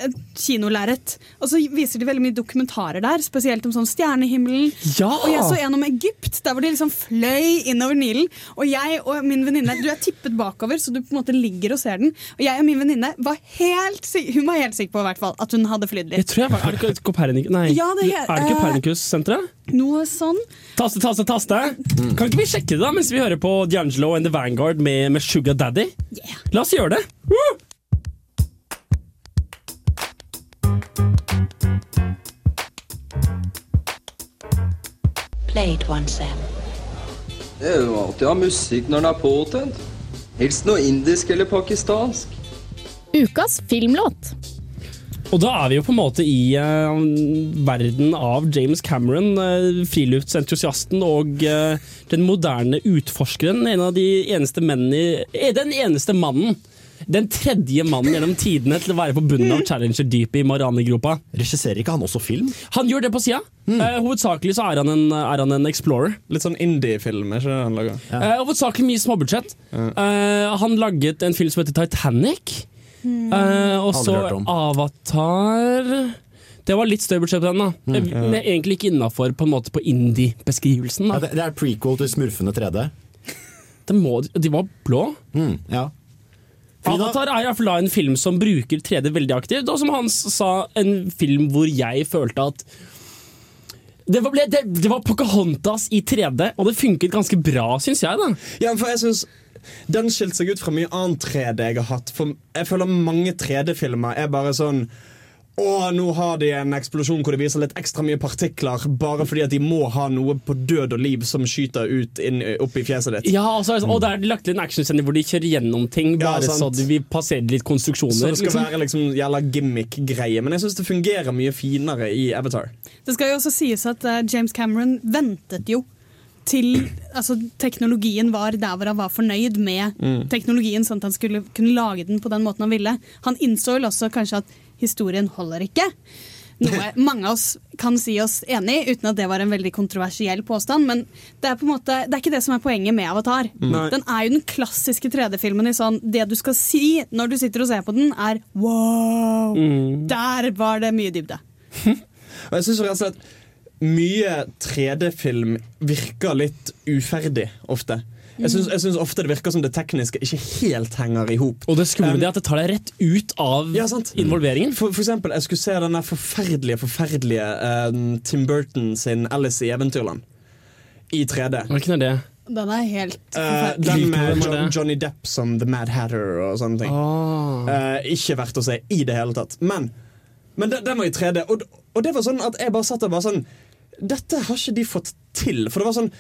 et kinolerret. Og så viser de veldig mye dokumentarer der, spesielt om sånn stjernehimmelen. Ja! Og jeg så en om Egypt, der hvor de liksom fløy innover Nilen. Og jeg og min venninne Du er tippet bakover, så du på en måte ligger og ser den. Og jeg og min venninne var helt Hun var helt sikker på hvert fall at hun hadde flydd Jeg litt. tror jeg var, Er det ikke Nei, Ja, det er- det ikke eh, Copernicus-senteret? Noe sånn. Taste, taste, taste. Kan ikke vi sjekke det da mens vi hører på D'Angelo and The Vanguard med, med Sugar Daddy? La oss gjøre det. Woo! Play it Sam. Det er jo alltid å ha musikk når den er påtent. Helst noe indisk eller pakistansk. Ukas filmlåt. Og da er vi jo på en måte i uh, verden av James Cameron, uh, friluftsentusiasten og uh, den moderne utforskeren. En av de eneste mennene i- Den eneste mannen Den tredje mannen gjennom tidene til å være på bunnen av Challenger-dypet i Marianegropa. Regisserer ikke han også film? Han gjør det på sida. Eh, hovedsakelig så er han, en, er han en explorer. Litt sånn indie-film, er ikke det han lager? Eh, hovedsakelig mye småbudsjett. Eh, han laget en film som heter Titanic. Eh, og så. Avatar Det var litt større budsjett på den, da. ja. Men egentlig ikke innafor på, på indie-beskrivelsen. Ja, det, det er prequel til Smurfene 3D. De, må, de var blå. Mm, ja. Avatar er i hvert fall da en film som bruker 3D veldig aktivt, og som Hans sa, en film hvor jeg følte at det var, ble, det, det var Pocahontas i 3D, og det funket ganske bra, syns jeg. da Ja, for jeg synes Den skilte seg ut fra mye annen 3D jeg har hatt. For jeg føler mange 3D-filmer er bare sånn å, nå har de en eksplosjon hvor de viser litt ekstra mye partikler bare fordi at de må ha noe på død og liv som skyter ut inn, opp i fjeset ditt. Ja, og så det sånn, og der er det lagt til en actionscene hvor de kjører gjennom ting, bare ja, så vi passerer litt konstruksjoner. Så det skal liksom. være liksom jævla gimmick-greie. Men jeg syns det fungerer mye finere i Avatar. Det skal jo også sies at uh, James Cameron ventet jo til altså, teknologien var der hvor han var fornøyd med Mm. teknologien, sånn at han skulle kunne lage den på den måten han ville. Han innså vel også kanskje at historien holder ikke. Noe mange av oss kan si oss enig i, uten at det var en veldig kontroversiell påstand. Men det er på en måte, det er ikke det som er poenget med Avatar. Nei. Den er jo den klassiske 3D-filmen i sånn Det du skal si når du sitter og ser på den, er wow! Mm. Der var det mye dybde. Og jeg synes jo rett og slett mye 3D-film virker litt uferdig ofte. Jeg syns, syns ofte det virker som det tekniske ikke helt henger i hop. Og det skumle er at det tar deg rett ut av involveringen. For, for eksempel, jeg skulle se den forferdelige, forferdelige uh, Tim Burton sin Alice i Eventyrland i 3D. Hvilken er det? Den er helt forferdelig. den med Hvem er jo. Johnny Depp som The Mad Hatter og sånne ting. Eh, ikke verdt å se i det hele tatt. Men, men den, den var i 3D, og, og det var sånn at jeg bare satt der bare sånn Dette har ikke de fått til. For det var sånn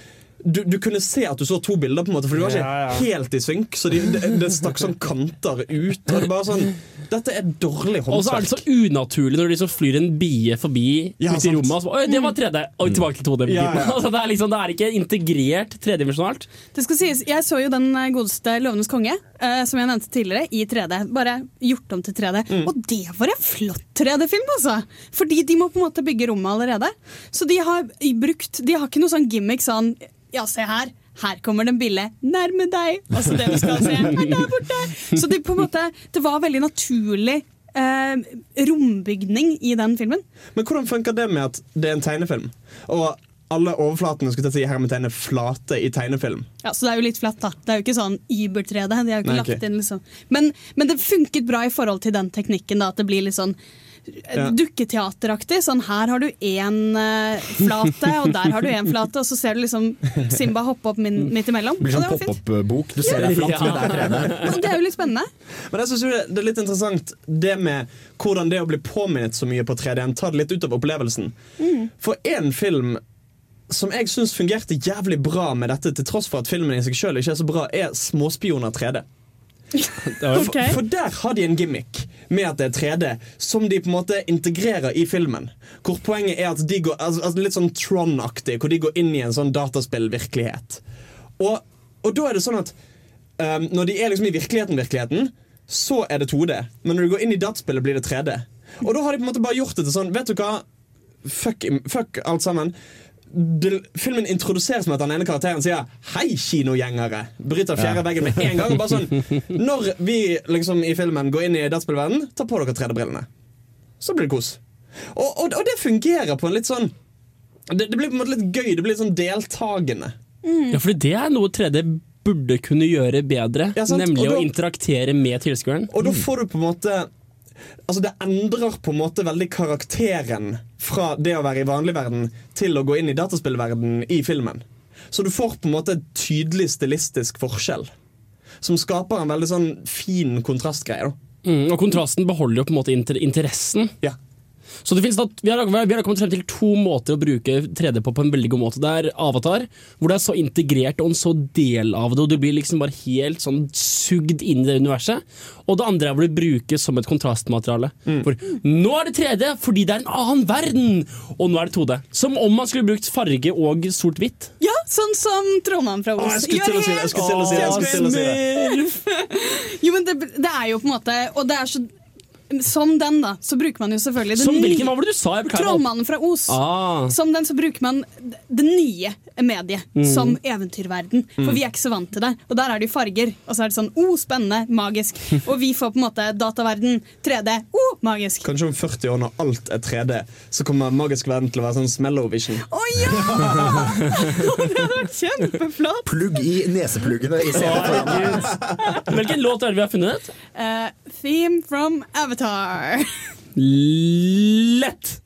du, du kunne se at du så to bilder, på en måte for de var ikke Ja, ja. helt i synk. Så de, det, det stakk sånn kanter ut. Og det bare sånn Dette er dårlig Og så er det så unaturlig når de liksom flyr en bie forbi Ja, ute i rommet. Og så, Oi, det var 3D! Og tilbake til 2D. Ja, ja. Altså, det, er liksom, det er ikke integrert tredimensjonalt. Det skal sies, Jeg så jo den eh, godeste 'Løvenes konge', uh, som jeg nevnte tidligere, i 3D. Bare gjort om til 3D. Mm. Og det var en flott 3D-film, altså! Fordi de må på en måte bygge rommet allerede. Så de har brukt De har ikke noe sånn gimmick sånn Ja, se her. Her kommer den bille nærme deg. Altså det du skal se, er der borte. Så det, på en måte, det var veldig naturlig eh, rombygning i den filmen. Men hvordan funker det med at det er en tegnefilm? Og alle overflatene skulle si hermetegn er flate i tegnefilm. Ja, Så det er jo litt flatt, da. Det er jo ikke sånn Uber-3D. De har jo ikke Nei, lagt ok. inn liksom men, men det funket bra i forhold til den teknikken, da. At det blir litt sånn. Dukketeateraktig. Sånn her har du én eh, flate, og der har du én flate, og så ser du liksom Simba hoppe opp min, midt imellom. Det blir sånn pop-up-bok. Du ser det er flatt, men det er det er jo litt spennende. Men jeg synes jo det, det er litt interessant det med hvordan det å bli påminnet så mye på 3D-en tar det litt ut av opplevelsen. For en film som jeg syns fungerte jævlig bra med dette, til tross for at filmen i seg sjøl ikke er så bra, er Småspioner 3D. For, for der har de en gimmick med at det er 3D, som de på en måte integrerer i filmen. Hvor poenget er at de går altså, altså Litt sånn Tron-aktig, hvor de går inn i en sånn dataspillvirkelighet. Og, og da er det sånn at um, når de er liksom i virkeligheten, virkeligheten, så er det 2D. Men når du går inn i dataspillet, blir det 3D. Og da har de på en måte bare gjort det til sånn Vet du hva? Fuck, fuck alt sammen. Filmen introduseres med at den ene karakteren sier 'hei, kinogjengere'. Bryter fjerde Ja. veggen med en gang. Bare sånn, når vi liksom i filmen går inn i dataspillverdenen, ta på dere 3D-brillene. Så blir det kos. Og, og, og det fungerer på en litt sånn det, det blir på en måte litt gøy. Det blir litt sånn deltagende. Ja, for det er noe 3D burde kunne gjøre bedre. Ja, nemlig Og å da- interaktere med tilskueren. Og da får du på en måte Altså Det endrer på en måte veldig karakteren fra det å være i vanlig verden til å gå inn i dataspillverden i filmen. Så du får på en måte et tydelig stilistisk forskjell. Som skaper en veldig sånn fin kontrastgreie. Mm, og kontrasten beholder jo på en måte inter interessen. Ja. Så det da, vi, har, vi har kommet frem til to måter å bruke 3D på på en veldig god måte. Det er Avatar, hvor det er så integrert og en så del av det, og du blir liksom bare helt sånn sugd inn i det universet. Og det andre er hvor det brukes som et kontrastmateriale. For nå er det 3D fordi det er en annen verden! Og nå er det 2D. Som om man skulle brukt farge og sort-hvitt. Ja, sånn som Trondheim fra Os. Jeg skulle til å si det, jeg skulle til å si det. Jo, men det, det er jo på en måte Og det er så Som den, da, så bruker man jo selvfølgelig Som hvilken, hva var det du sa? Jeg beklager. Trollmannen fra Os. Ah. Som den så bruker man det nye mediet Mm. som eventyrverden. For Mm. vi er ikke så vant til det. Og der er det jo farger. Og så er det sånn oh, spennende, magisk. Og vi får på en måte dataverden 3D. Oh, magisk. Kanskje om 40 år, når alt er 3D, så kommer magisk verden til å være sånn smellovision. Å ja! det hadde vært kjempeflott. Plugg i nesepluggene i serien. Hvilken låt er det vi har funnet? Uh, theme from Avatar. Lett!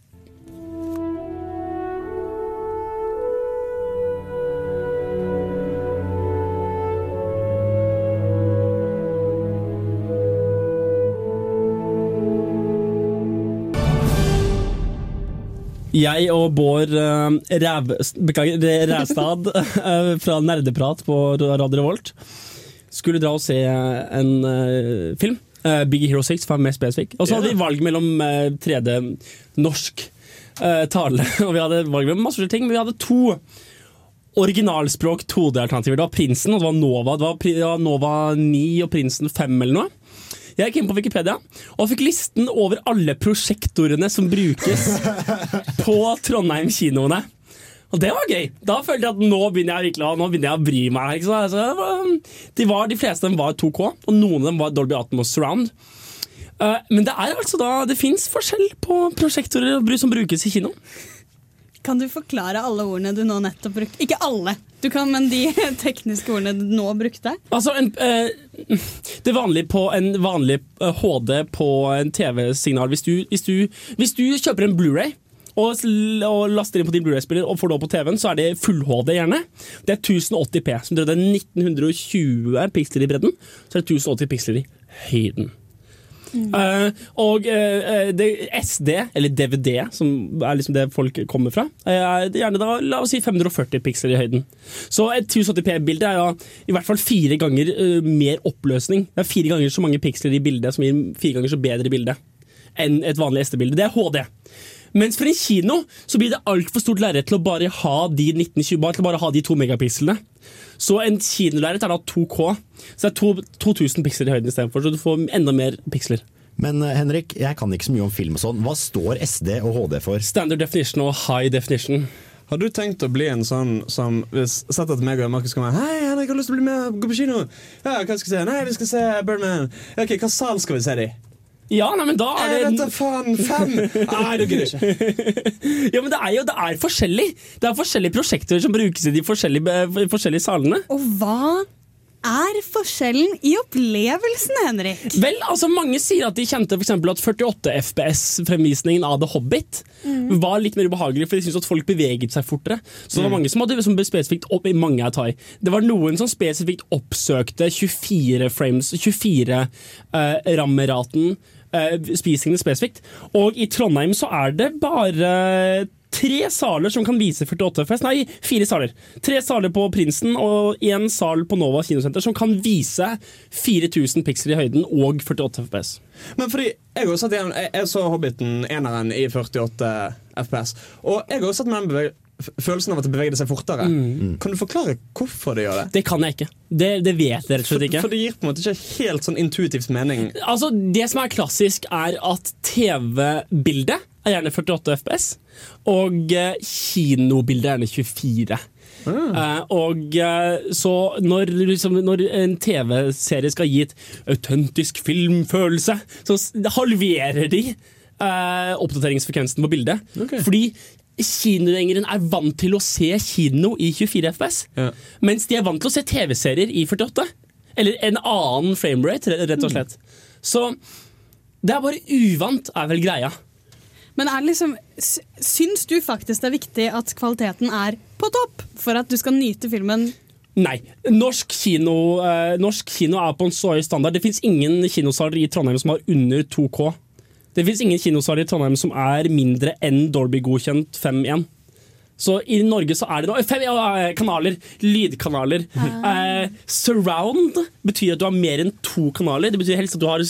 Jeg og Bård uh, Ræv, beklager, Ræstad eh, fra Nerdeprat på Radio Revolt skulle dra og se en uh, film. Big Hero 6, for å være mer spesifikk. Og så hadde vi valg mellom eh, 3D norsk tale, og vi hadde valg mellom masse ting, men vi hadde to originalspråk 2D-alternativer. Det var Prinsen og det var Nova. Det var, det var Nova 9 og Prinsen 5 eller noe. Jeg gikk inn på Wikipedia og fikk listen over alle prosjektorene som brukes på Trondheim kinoene. Og det var gøy. Da følte jeg at nå begynner jeg virkelig å- nå begynner jeg å bry meg. Ikke sant? Var- de, var, de fleste av dem var 2K, og noen av dem var Dolby Atmos Surround. Eh, men det er altså da Det fins forskjell på prosjektorer som brukes i kino. Kan du forklare alle ordene du nå nettopp brukte? Ikke alle, du kan, men de tekniske ordene du nå brukte. Altså, en, eh, det vanlige på en vanlig eh, HD på en TV-signal hvis, hvis, hvis du kjøper en Blu-ray og, laster inn på din Blu-ray-spiller og får det opp på TV-en, så er det full HD gjerne. Det er 1080P, som det er 1920 piksler i bredden. Så er det 1080 piksler i høyden. Eh, og uh, det, SD, eller DVD, som er liksom det folk kommer fra, er gjerne da, la oss si 540 piksler i høyden. Så et 1080p-bilde er da i hvert fall fire ganger uh, mer oppløsning. Det er fire ganger så mange piksler i bildet som gir fire ganger så bedre bilde enn et vanlig SD-bilde. Det er HD. Mens for en kino så blir det altfor stort lerret til å bare ha de 1920, bare bare ha de to megapikslene. Så en kinolerret er da 2K, så det er to, 2000 piksler i høyden istedenfor. Så du får enda mer piksler. Men eh, Henrik, jeg kan ikke så mye om film og sånn. Hva står SD og HD for? Standard definition og high definition. Har du tenkt å bli en sånn som hvis Sett at meg og Markus kommer Hei, Henrik, har lyst til å bli med gå på kino? Ja, hva skal vi se? Nei, vi skal se Birdman. Ok, Hva sal skal vi se det i? Ja, nei, men da er Jeg det vet da faen! Fem! Nei, det gidder jeg ikke. Ja, men det er jo det er forskjellig. Det er forskjellige prosjekter som brukes i de forskjellige, eh, forskjellige salene. Og hva er forskjellen i opplevelsen, Henrik? Vel, altså Mange sier at de kjente for at 48 FPS-fremvisningen av The Hobbit Mm. var litt mer ubehagelig, for de syntes at folk beveget seg fortere. Så det var Mm. mange som hadde som spesifikt opp i mange av thai. Det var noen som spesifikt oppsøkte 24 frames, 24 uh, rammeraten, uh, spisingene spesifikt. Og i Trondheim så er det bare tre saler som kan vise 48 FPS. Nei, fire saler. Tre saler på Prinsen og én sal på Nova kinosenter som kan vise 4000 piksler i høyden og 48 FPS. Men fordi Jeg også satt igjen Jeg, så Hobbiten eneren i 48 FPS, og jeg har også satt med den følelsen av at det bevegde seg fortere. Kan du forklare hvorfor det gjør det? Det kan jeg ikke. Det, det vet jeg rett og slett ikke. For det gir på en måte ikke helt sånn intuitivt mening. Altså, Det som er klassisk, er at TV-bildet er gjerne 48 FPS, og eh, kinobildet er gjerne 24. Eh, og uh, så når, liksom, når en TV-serie skal gi et autentisk filmfølelse, så halverer de uh, oppdateringsfrekvensen på bildet. Fordi kinogjengeren er vant til å se kino i 24 FPS, mens de er vant til å se TV-serier i 48. Eller en annen framerate, rett og slett. Så det er bare uvant, er vel greia. Men liksom, syns du faktisk det er viktig at kvaliteten er på topp for at du skal nyte filmen? Nei. Norsk kino, eh, norsk kino er på en så høy standard. Det fins ingen kinosaler i Trondheim som har under 2K. Det fins ingen kinosaler i Trondheim som er mindre enn Dolby-godkjent 5.1. Så i Norge så er det nå fem ja, kanaler. Lydkanaler. Eh, surround betyr at du har mer enn to kanaler. Det betyr helst at du har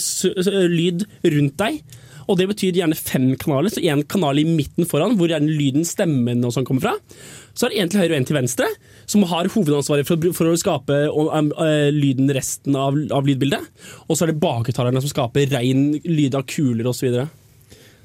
lyd rundt deg. Og det betyr gjerne fem kanaler, så én kanal i midten foran, hvor gjerne lyden, stemmen og sånn kommer fra. Så er det én til høyre og én til venstre, som har hovedansvaret for, for å skape um, eh, lyden resten av, av lydbildet. Og så er det bakhøyttalerne som skaper rein lyd av kuler osv.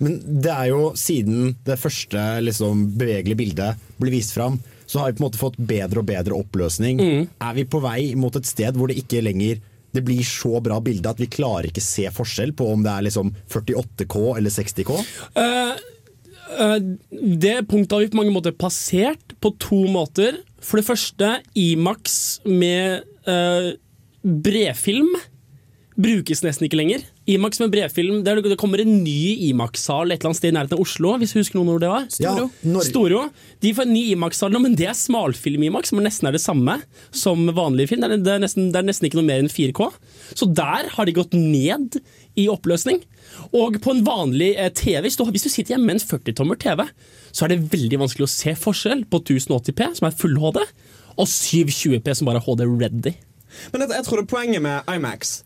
Men det er jo siden det første liksom, bevegelige bildet blir vist fram, så har vi på en måte fått bedre og bedre oppløsning. Mm. Er vi på vei mot et sted hvor det ikke lenger det blir så bra bilde at vi klarer ikke se forskjell på om det er liksom 48K eller 60K? Uh, uh, det punktet har vi på mange måter passert på to måter. For det første, Imax med uh, bredfilm brukes nesten ikke lenger. Imax med brevfilm. det, er- det kommer en ny Imax-sal et eller annet sted i nærheten av Oslo. hvis du husker noen hvor det var. Ja, Norge- Storo. De får en ny Imax-sal nå, men det er smalfilm-Imax, som nesten er det samme som vanlig film. Det er, det, er nesten, det er nesten ikke noe mer enn 4K. Så der har de gått ned i oppløsning. Og på en vanlig eh, TV, hvis du, hvis du sitter hjemme med en 40-tommer TV, så er det veldig vanskelig å se forskjell på 1080P, som er full HD, og 720P, som bare er HD ready. Men jeg, jeg tror det poenget med IMAX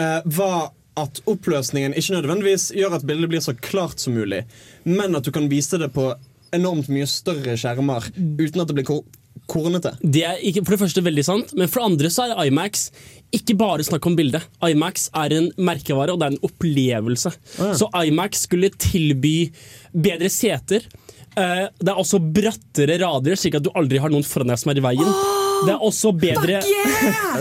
uh, var at oppløsningen ikke nødvendigvis gjør at bildet blir så klart som mulig, men at du kan vise det på enormt mye større skjermer uten at det blir kor kornete. Det er ikke, for det første veldig sant, men for det andre så er IMAX ikke bare snakk om bildet. IMAX er en merkevare, og det er en opplevelse. Så IMAX skulle tilby bedre seter. Eh, det er også brattere rader, slik at du aldri har noen foran deg som er i veien. Det er også bedre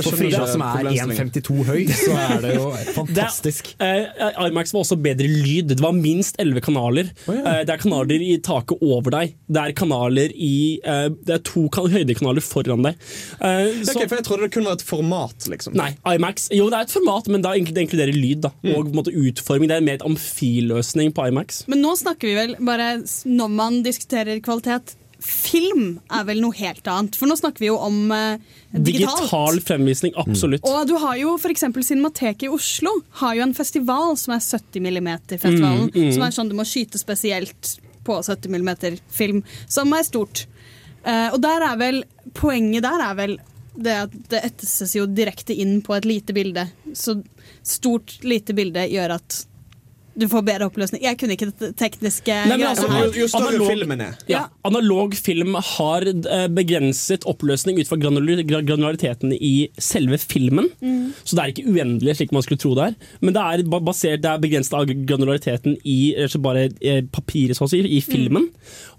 For Frida som er 1,52 høy, så er det jo fantastisk. Det, eh, IMAX var også bedre lyd. Det var minst 11 kanaler. Eh, det er kanaler i taket over deg. Det er kanaler i eh, Det er to kan høydekanaler foran deg. Eh, så- Ok, for Jeg trodde det kun var et format. liksom Nei, IMAX Jo, det er et format, men det inkluderer lyd. da Mm. Og på en måte utforming. Det er mer et amfiløsning på IMAX. Men nå snakker vi vel bare når man diskuterer kvalitet. Film er vel noe helt annet, for nå snakker vi jo om eh, digitalt. Digital fremvisning, absolutt. Og du har jo f.eks. Cinemateket i Oslo har jo en festival som er 70 mm-festivalen. Mm, mm. Som er sånn du må skyte spesielt på 70 mm-film, som er stort. Eh, og der er vel poenget der er vel det at det etterses jo direkte inn på et lite bilde. Så stort, lite bilde gjør at du får bedre oppløsning. Jeg kunne ikke det tekniske. Nei, altså, her. analog- Ja, analog film har eh, begrenset oppløsning ut fra granulariteten i selve filmen. Mm. Så det er ikke uendelig, slik man skulle tro det er. Men det er basert, det er begrenset av granulariteten i rett bare eh, papiret, så å si, i filmen.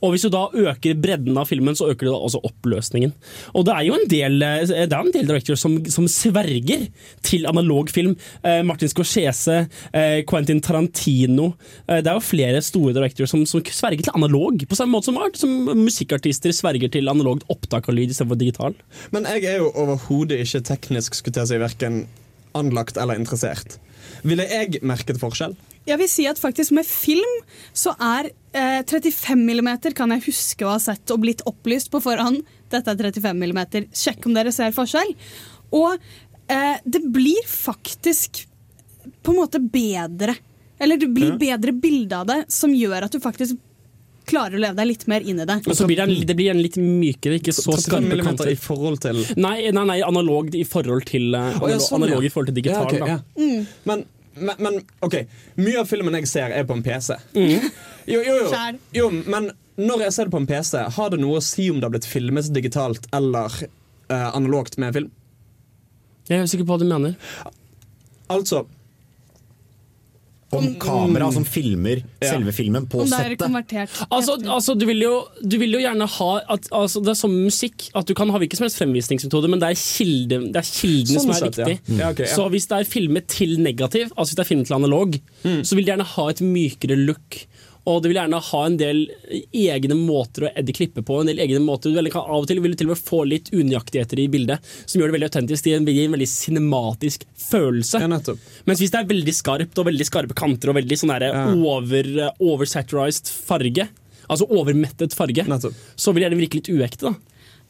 Og hvis du da øker bredden av filmen, så øker du da også oppløsningen. Og det er jo en del, eh, det er en del directors som, som sverger til analog film. Eh, Martin Scorsese, eh, Quentin Tarantino. Eh, det er jo flere store directors som, som sverger til analog, på samme måte som, art, som musikkartister sverger til analogt opptak av lyd istedenfor digital. Men jeg er jo overhodet ikke teknisk skulle jeg si, hverken anlagt eller interessert. Ville jeg merket forskjell? Jeg vil si at faktisk med film så er eh, 35 mm kan jeg huske å ha sett og blitt opplyst på forhånd. Dette er 35 mm. Sjekk om dere ser forskjell. Og eh, det blir faktisk på en måte bedre. Eller det blir bedre bilde av det, som gjør at du faktisk klarer å leve deg litt mer inn i det. Men så blir det, en, det blir en litt mykere, ikke så skarpe kanter. i forhold til Nei, nei, nei analogt i forhold til, uh, Å, ja, analog, sånn, ja. i forhold til digital. Ja, okay, da. ja. Mm. Men, men, men OK, mye av filmen jeg ser, er på en PC. Jo, jo, jo. Jo, men når jeg ser det på en PC, har det noe å si om det har blitt filmet digitalt eller uh, analogt med film? Jeg er usikker på hva du mener. Altså Om kamera som filmer Ja. selve filmen på settet. Altså, altså du, vil jo, du vil jo gjerne ha at, altså, Det er som musikk, at du kan ha hvilken som helst fremvisningsmetode, men det er, kilde, det er kildene Sånn som er sett, ja. Mm. Ja, okay, ja. Så hvis det er filmet til negativ, altså hvis det er filmet til analog, Mm. så vil de gjerne ha et mykere look. Og du vil gjerne ha en del egne måter å edde klippe på. En del egne måter du vil kan Av og til vil du til og med få litt unøyaktigheter i bildet, som gjør det veldig autentisk. Det gir en- veldig cinematisk følelse. Mens hvis det er veldig skarpt og veldig skarpe kanter og veldig sånn der over, oversaturized farge, altså overmettet farge, så vil det gjerne virke litt uekte. da.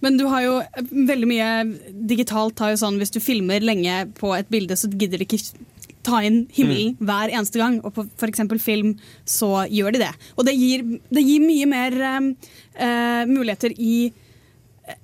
Men du har jo veldig mye digitalt har jo sånn hvis du filmer lenge på et bilde, så gidder det ikke ta inn himmelen hver eneste gang. Og på f.eks. film så gjør de det. Og det gir, det gir mye mer eh, eh, muligheter i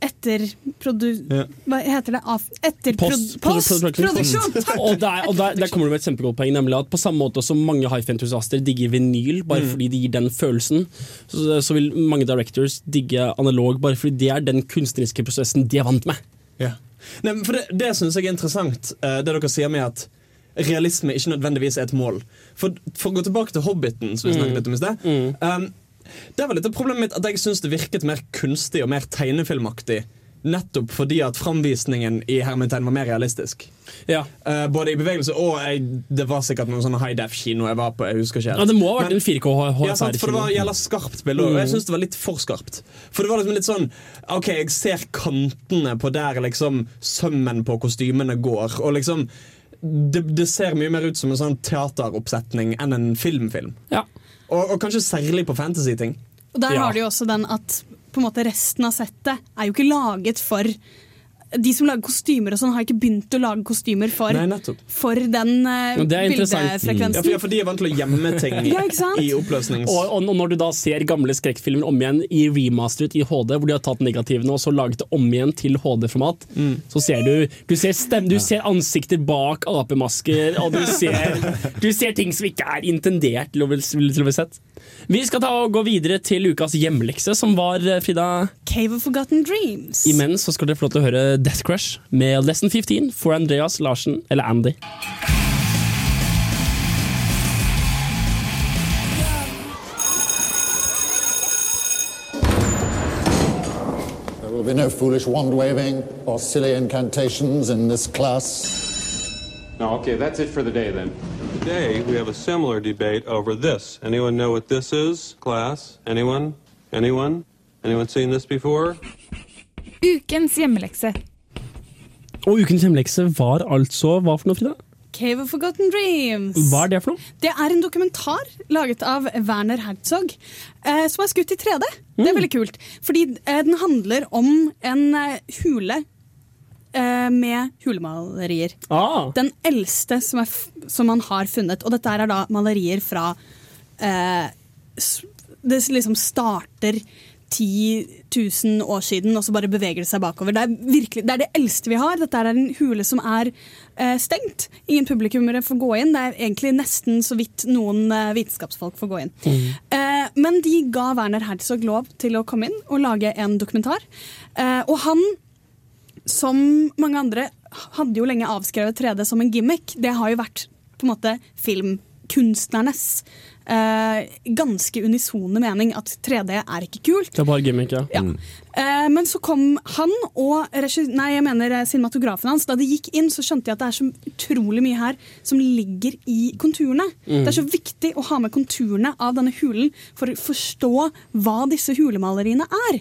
etterprodu... Ja. Hva heter det? Post- Postproduksjon! Og, der, og der, der kommer du med et kjempegodt poeng, nemlig at på samme måte som mange hifi-entusiaster digger vinyl bare Mm. fordi de gir den følelsen, så, så vil mange directors digge analog bare fordi det er den kunstneriske prosessen de er vant med. Ja. Nei, for Det, det syns jeg er interessant, eh, det dere sier med at realisme ikke nødvendigvis er et mål. For, for å gå tilbake til Hobbiten, som vi snakket litt om i sted. Um, det var litt av problemet mitt at jeg syns det virket mer kunstig og mer tegnefilmaktig. Nettopp fordi at framvisningen i hermetegn var mer realistisk. Ja. Uh, både i bevegelse og jeg, Det var sikkert noen sånne high def-kino jeg var på. Jeg husker ikke helt. Ja, det må ha vært Men- en 4K ja, sant, for det var HFR-kino. jævla skarpt bilde, og jeg syns det var litt for skarpt. For det var liksom litt sånn OK, jeg ser kantene på der liksom sømmen på kostymene går, og liksom det, det ser mye mer ut som en sånn teateroppsetning enn en filmfilm. Ja. Og, og kanskje særlig på fantasy-ting. Og der Ja. har de jo også den at på en måte resten av settet er jo ikke laget for De som lager kostymer og sånn, har ikke begynt å lage kostymer for, Nei, for den uh, interessant. Ja, bildefrekvensen. for, ja, for de er vant til å gjemme ting Ja, i oppløsnings... Og, og når du da ser gamle skrekkfilmer om igjen i remasteret i HD, hvor de har tatt negativene og så laget det om igjen til HD-format, så ser du Du ser, stem, du ser ansikter bak apemasker, og du ser, du ser ting som ikke er intendert til å bli sett. Vi skal ta og gå videre til ukas hjemlekse, som var eh, Frida Cave of Forgotten Dreams. Imens så skal dere få lov til å høre Death Crush med Lesson 15 for Andreas Larsen, eller Andy. There will be no foolish wand waving or silly incantations in this class. No, okay, that's it for the day then. Today we have a similar debate over this. Anyone know what this is, class? Anyone? Anyone? Anyone seen this before? Ukens hjemmelekse. Og ukens hjemmelekse var altså hva for noe, Frida? Cave of Forgotten Dreams. Hva er det for noe? Det er en dokumentar laget av Werner Herzog, eh, som er skutt i 3D. Det er veldig kult. Fordi eh, den handler om en eh, hule med hulemalerier. Ah. Den eldste som, er som man har funnet. Og dette er da malerier fra eh, Det liksom starter 10 000 år siden, og så bare beveger det seg bakover. Det er, virkelig, det er det eldste vi har. Dette er en hule som er eh, stengt. Ingen publikummere får gå inn. Det er egentlig nesten så vidt noen eh, vitenskapsfolk får gå inn. Eh, men de ga Werner Herzog lov til å komme inn og lage en dokumentar. Eh, og han som mange andre hadde jo lenge avskrevet 3D som en gimmick. Det har jo vært på en måte filmkunstnernes eh, ganske unisone mening at 3D er ikke kult. Det er bare gimmick, ja. Ja. Eh, men så kom han og nei, jeg mener eh, cinematografen hans. Da de gikk inn, så skjønte jeg at det er så utrolig mye her som ligger i konturene. Mm. Det er så viktig å ha med konturene av denne hulen for å forstå hva disse hulemaleriene er.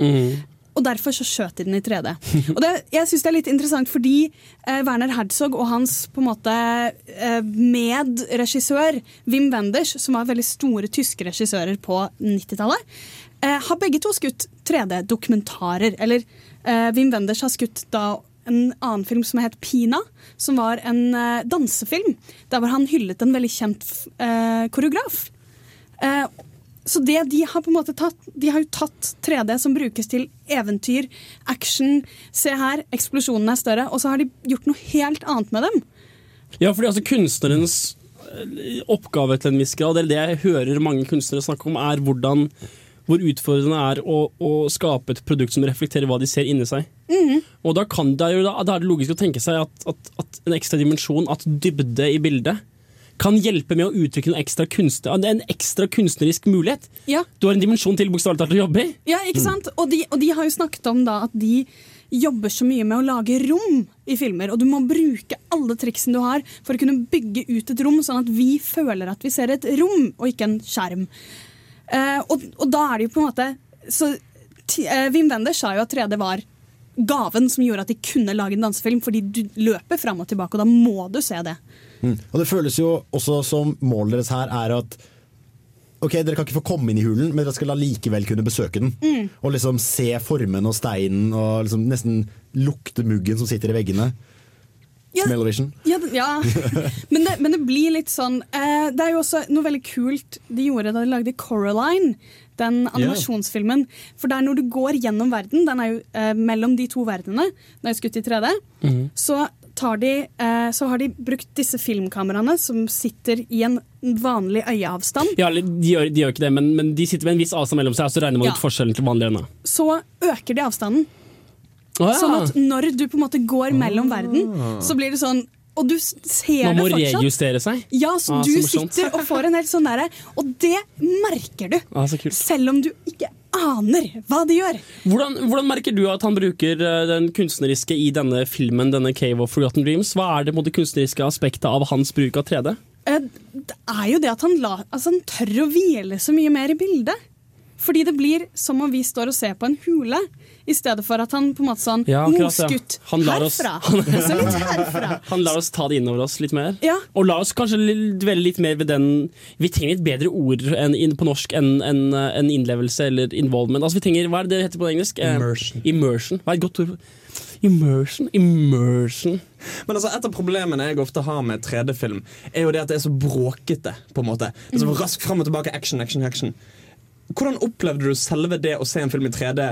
Og derfor så skjøt de den i 3D. Og det, jeg synes det er litt interessant fordi eh, Werner Herzog og hans på en måte eh, medregissør Wim Wenders, som var veldig store tyske regissører på 90-tallet, eh, har begge to skutt 3D-dokumentarer. Eller eh, Wim Wenders har skutt da en annen film som het Pina, som var en eh, dansefilm. Der hvor han hyllet en veldig kjent eh, koreograf. Eh, så det de har på en måte tatt De har jo tatt 3D som brukes til eventyr, action. Se her, eksplosjonene er større. Og så har de gjort noe helt annet med dem. Ja, fordi altså kunstnerens eh, oppgave til en viss grad, eller det jeg hører mange kunstnere snakke om, er hvordan hvor utfordrende det er å, å skape et produkt som reflekterer hva de ser inni seg. Mm. Og da, kan det jo, da, da er det logisk å tenke seg at, at, at en ekstra dimensjon, at dybde i bildet, kan hjelpe med å uttrykke noe ekstra kunstner, en ekstra kunstnerisk mulighet. Ja. Du har en dimensjon til bokstavelig talt å jobbe i. Ja, ikke sant? Og de, og de har jo snakket om da at de jobber så mye med å lage rom i filmer. Og du må bruke alle triksene du har for å kunne bygge ut et rom, sånn at vi føler at vi ser et rom, og ikke en skjerm. Uh, og, og da er det jo på en måte så, eh, Wim Wenders sa jo at 3D var gaven som gjorde at de kunne lage en dansefilm, fordi du løper fram og tilbake, og da må du se det. Mm. Og det føles jo også som målet deres her er at Ok, Dere kan ikke få komme inn i hulen, men dere skal likevel kunne besøke den. Mm. Og liksom se formen og steinen og liksom nesten lukte muggen som sitter i veggene. Ja. Ja, ja. Men, det, men det blir litt sånn eh, Det er jo også noe veldig kult de gjorde da de lagde Coraline. Den animasjonsfilmen. For det er når du går gjennom verden, den er jo eh, mellom de to verdenene, den er jo skutt i 3D, så, tar de, eh, så har de brukt disse filmkameraene som sitter i en vanlig øyeavstand. Ja, de gjør, de gjør ikke det, men, men de sitter med en viss avstand mellom seg, og så regner man Ja. ut forskjellen til vanlige øyne. Så øker de avstanden. Å, ja. Sånn at når du på en måte går mellom verden, så blir det sånn Og du ser Man må det fortsatt. rejustere seg. Ja, så Ah, du så sitter og får en helt sånn derre Og det merker du! Ah, så. Selv om du ikke aner hva de gjør. Hvordan, hvordan merker du at han bruker eh, den kunstneriske i denne filmen, denne Cave of Forgotten Dreams? Hva er det på det kunstneriske aspektet av hans bruk av 3D? Eh, Det er jo det at han, la, altså han tør å hvile så mye mer i bildet. Fordi det blir som om vi står og ser på en hule, i stedet for at han på en måte sånn Ja, akkurat, ja. Moskutt Han lar oss- herfra, han- herfra. Han lar oss ta det innover oss litt mer. Ja. Og la oss kanskje dvele litt mer ved den Vi trenger litt bedre ord enn, in, på norsk enn en, en innlevelse eller involvement. Altså, vi trenger, Hva er det det heter på engelsk? Eh, Immersion. Immersion. Hva er et godt ord? Immersion? Immersion. Men altså, Et av problemene jeg ofte har med 3D-film, er jo det at det er så bråkete. på en måte Det er så Raskt fram og tilbake, action, action, action. Hvordan opplevde du selve det å se en film i 3D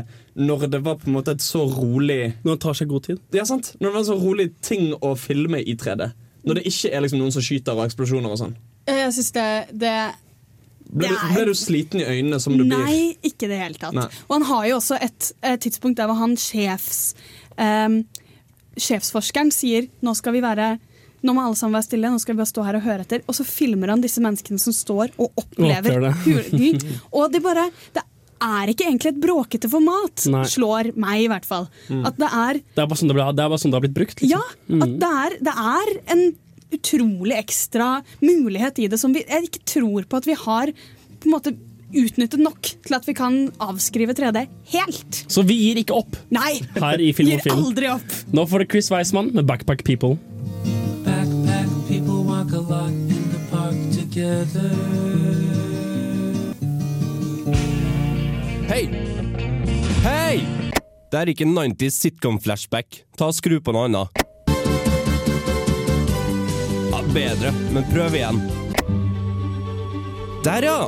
når det var på en måte et så rolig Når det tar seg god tid? Ja, sant? Når det var en så rolig ting å filme i 3D. Når det ikke er liksom noen som skyter og eksplosjoner og sånn. Eh, Jeg synes det, det Ble, du- ble du sliten i øynene som du blir? Nei, ikke i det hele tatt. Nei. Og han har jo også et, et tidspunkt der hvor han sjefs... um, sjefsforskeren sier nå skal vi være nå må alle sammen være stille, nå skal vi bare stå her og høre etter. Og så filmer han disse menneskene som står og opplever Opplever Og det bare Det er ikke egentlig et bråkete format, Nei. slår meg i hvert fall. Mm. At det er Det er bare sånn det, ble, det, sånn det har blitt brukt. Liksom. Ja, at det er, det er en utrolig ekstra mulighet i det som vi, jeg ikke tror på at vi har på en måte utnyttet nok til at vi kan avskrive 3D helt. Så vi gir ikke opp Nei! her i Film Gir og Film. aldri opp. Nå får det Chris Weismann med Backpack People. Together. Hei! Hei! Det er ikke 90s sitcom-flashback. Ta og Skru på noe annet. Ja, bedre, men prøv igjen. Der, ja!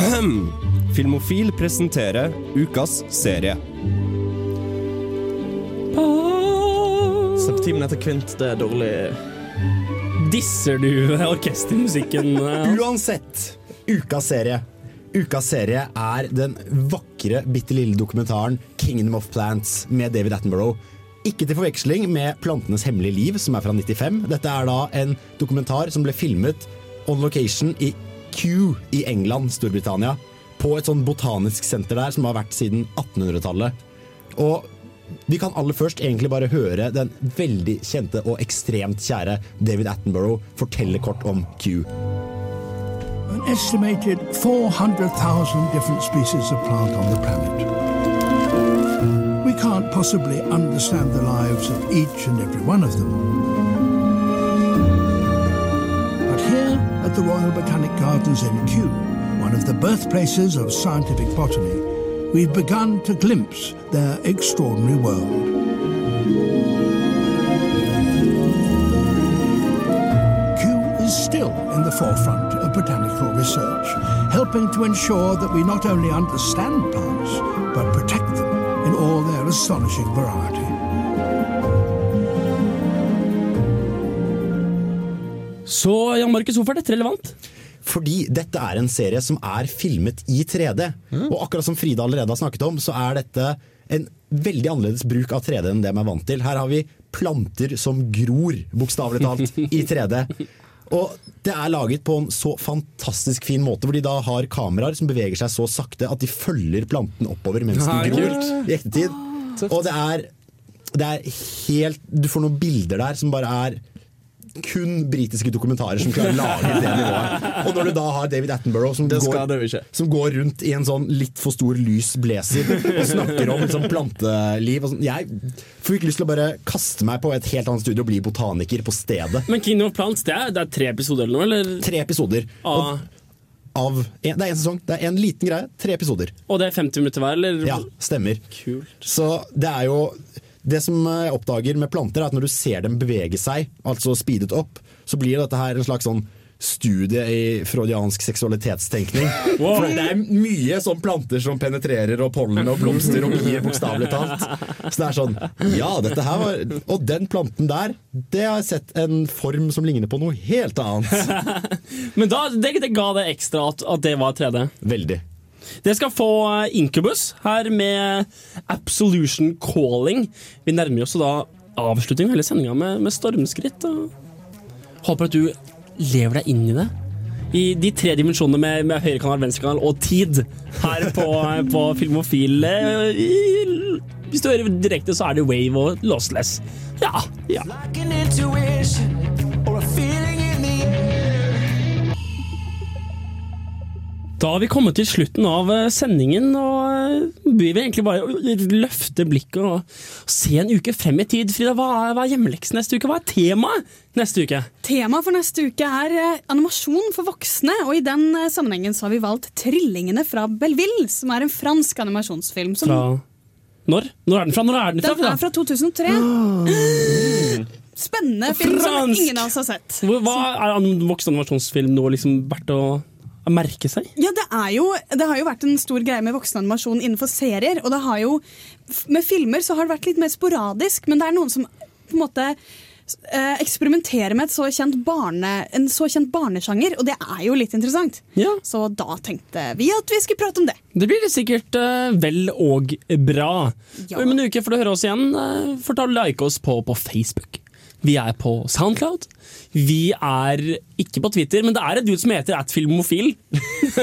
Ahem. Filmofil presenterer ukas serie. Septimen etter kvint, det er dårlig. Disser du orkestermusikken? eh? Uansett, ukas serie. Ukas serie er den vakre, bitte lille dokumentaren 'Kingdom of Plants' med David Attenborough. Ikke til forveksling med 'Plantenes hemmelige liv', som er fra 95. Dette er da en dokumentar som ble filmet on location i Kew i England, Storbritannia. På et sånn botanisk senter der som har vært siden 1800-tallet. Og vi kan aller først egentlig bare høre den veldig kjente og ekstremt kjære David Attenborough fortelle kort om Kew. An estimated 400,000 different species of plant on the planet. We can't possibly understand the lives of each and every one of them. But here at the Royal Botanic Gardens in Kew, one of the birthplaces of scientific botany, we've begun to glimpse their extraordinary world. Kew is still in the forefront of botanical research, helping to ensure that we not only understand plants, but protect them in all their astonishing variety. Så Jan Markus, hvorfor er dette relevant? Fordi dette er en serie som er filmet i 3D. Og akkurat som Frida allerede har snakket om, så er dette en veldig annerledes bruk av 3D enn det man er vant til. Her har vi planter som gror, bokstavelig talt, i 3D. Og det er laget på en så fantastisk fin måte, hvor de da har kameraer som beveger seg så sakte at de følger planten oppover mens den gror i ekte tid. Og det er, det er helt Du får noen bilder der som bare er kun britiske dokumentarer som klarer å lage det nivået. Og når du da har David Attenborough som, går, ikke. som går rundt i en sånn litt for stor lys blazer og snakker om liksom planteliv og sånn. Jeg fikk lyst til å bare kaste meg på et helt annet studio og bli botaniker på stedet. Men Kingdom of Plants, det er, det er tre episoder eller noe? Eller? Tre episoder. Ah. Av en, det er en sesong. Det er en liten greie. Tre episoder. Og det er 50 minutter hver, eller? Ja, stemmer. Kult. Så det er jo Det som jeg oppdager med planter, er at når du ser dem bevege seg, altså speedet opp, så blir dette her en slags sånn studie i freudiansk seksualitetstenkning. For det er mye sånn planter som penetrerer, og pollen og blomster og bier, bokstavelig talt. Så det er sånn Ja, dette her var Og den planten der, det har jeg sett en form som ligner på noe helt annet. Men da, det, det ga det ekstra at, at det var 3D. Veldig. Det skal få eh, Incubus her med Absolution Calling. Vi nærmer oss da avslutning av hele sendinga med, med stormskritt. Håper at du lever deg inn i det. I de tre dimensjonene med, med høyre kanal, venstre kanal og tid her på, på Filmofil. Eh, Hvis du hører direkte, så er det Wave og Lossless. Ja, ja. Da har vi kommet til slutten av eh, sendingen, og eh, vi vil egentlig bare løfte blikket og se en uke frem i tid. Frida, hva er, hva er hjemmeleksen neste uke? Hva er temaet neste uke? Temaet for neste uke er eh, animasjon for voksne, og i den sammenhengen så har vi valgt 'Trillingene fra Belleville', som er en fransk animasjonsfilm. Som, Fra når? Når er den fra? Når er den fra? den er fra 2003. Spennende film som ingen av oss har sett. Hva Er an- voksen animasjonsfilm noe liksom verdt å merke seg? Ja, det, er jo, det har jo vært en stor greie med voksenanimasjon innenfor serier. Og det har jo, med filmer så har det vært litt mer sporadisk, men det er noen som på en måte eksperimentere eksperimenterer med så barne, en så kjent barnesjanger, og det er jo litt interessant. Ja. Så da tenkte vi at vi skulle prate om det. Det blir sikkert uh, vel og bra. Ja. Om en uke får du høre oss igjen. Uh, for ta like oss på, på Facebook. Vi er på Soundcloud. Vi er ikke på Twitter, men det er et dude som heter atfilmofil.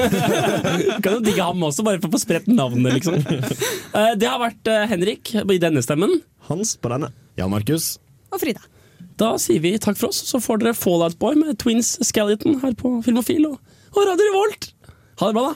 kan jo digge ham også, bare for å få spredt navnet, liksom. Eh, det har vært eh, Henrik i denne stemmen. Hans på denne. Jan Markus. Og Frida. Da sier vi takk for oss, så får dere Fallout Boy med Twins Skeleton her på Filmofil og, og Radio Revolt. Ha det bra, da.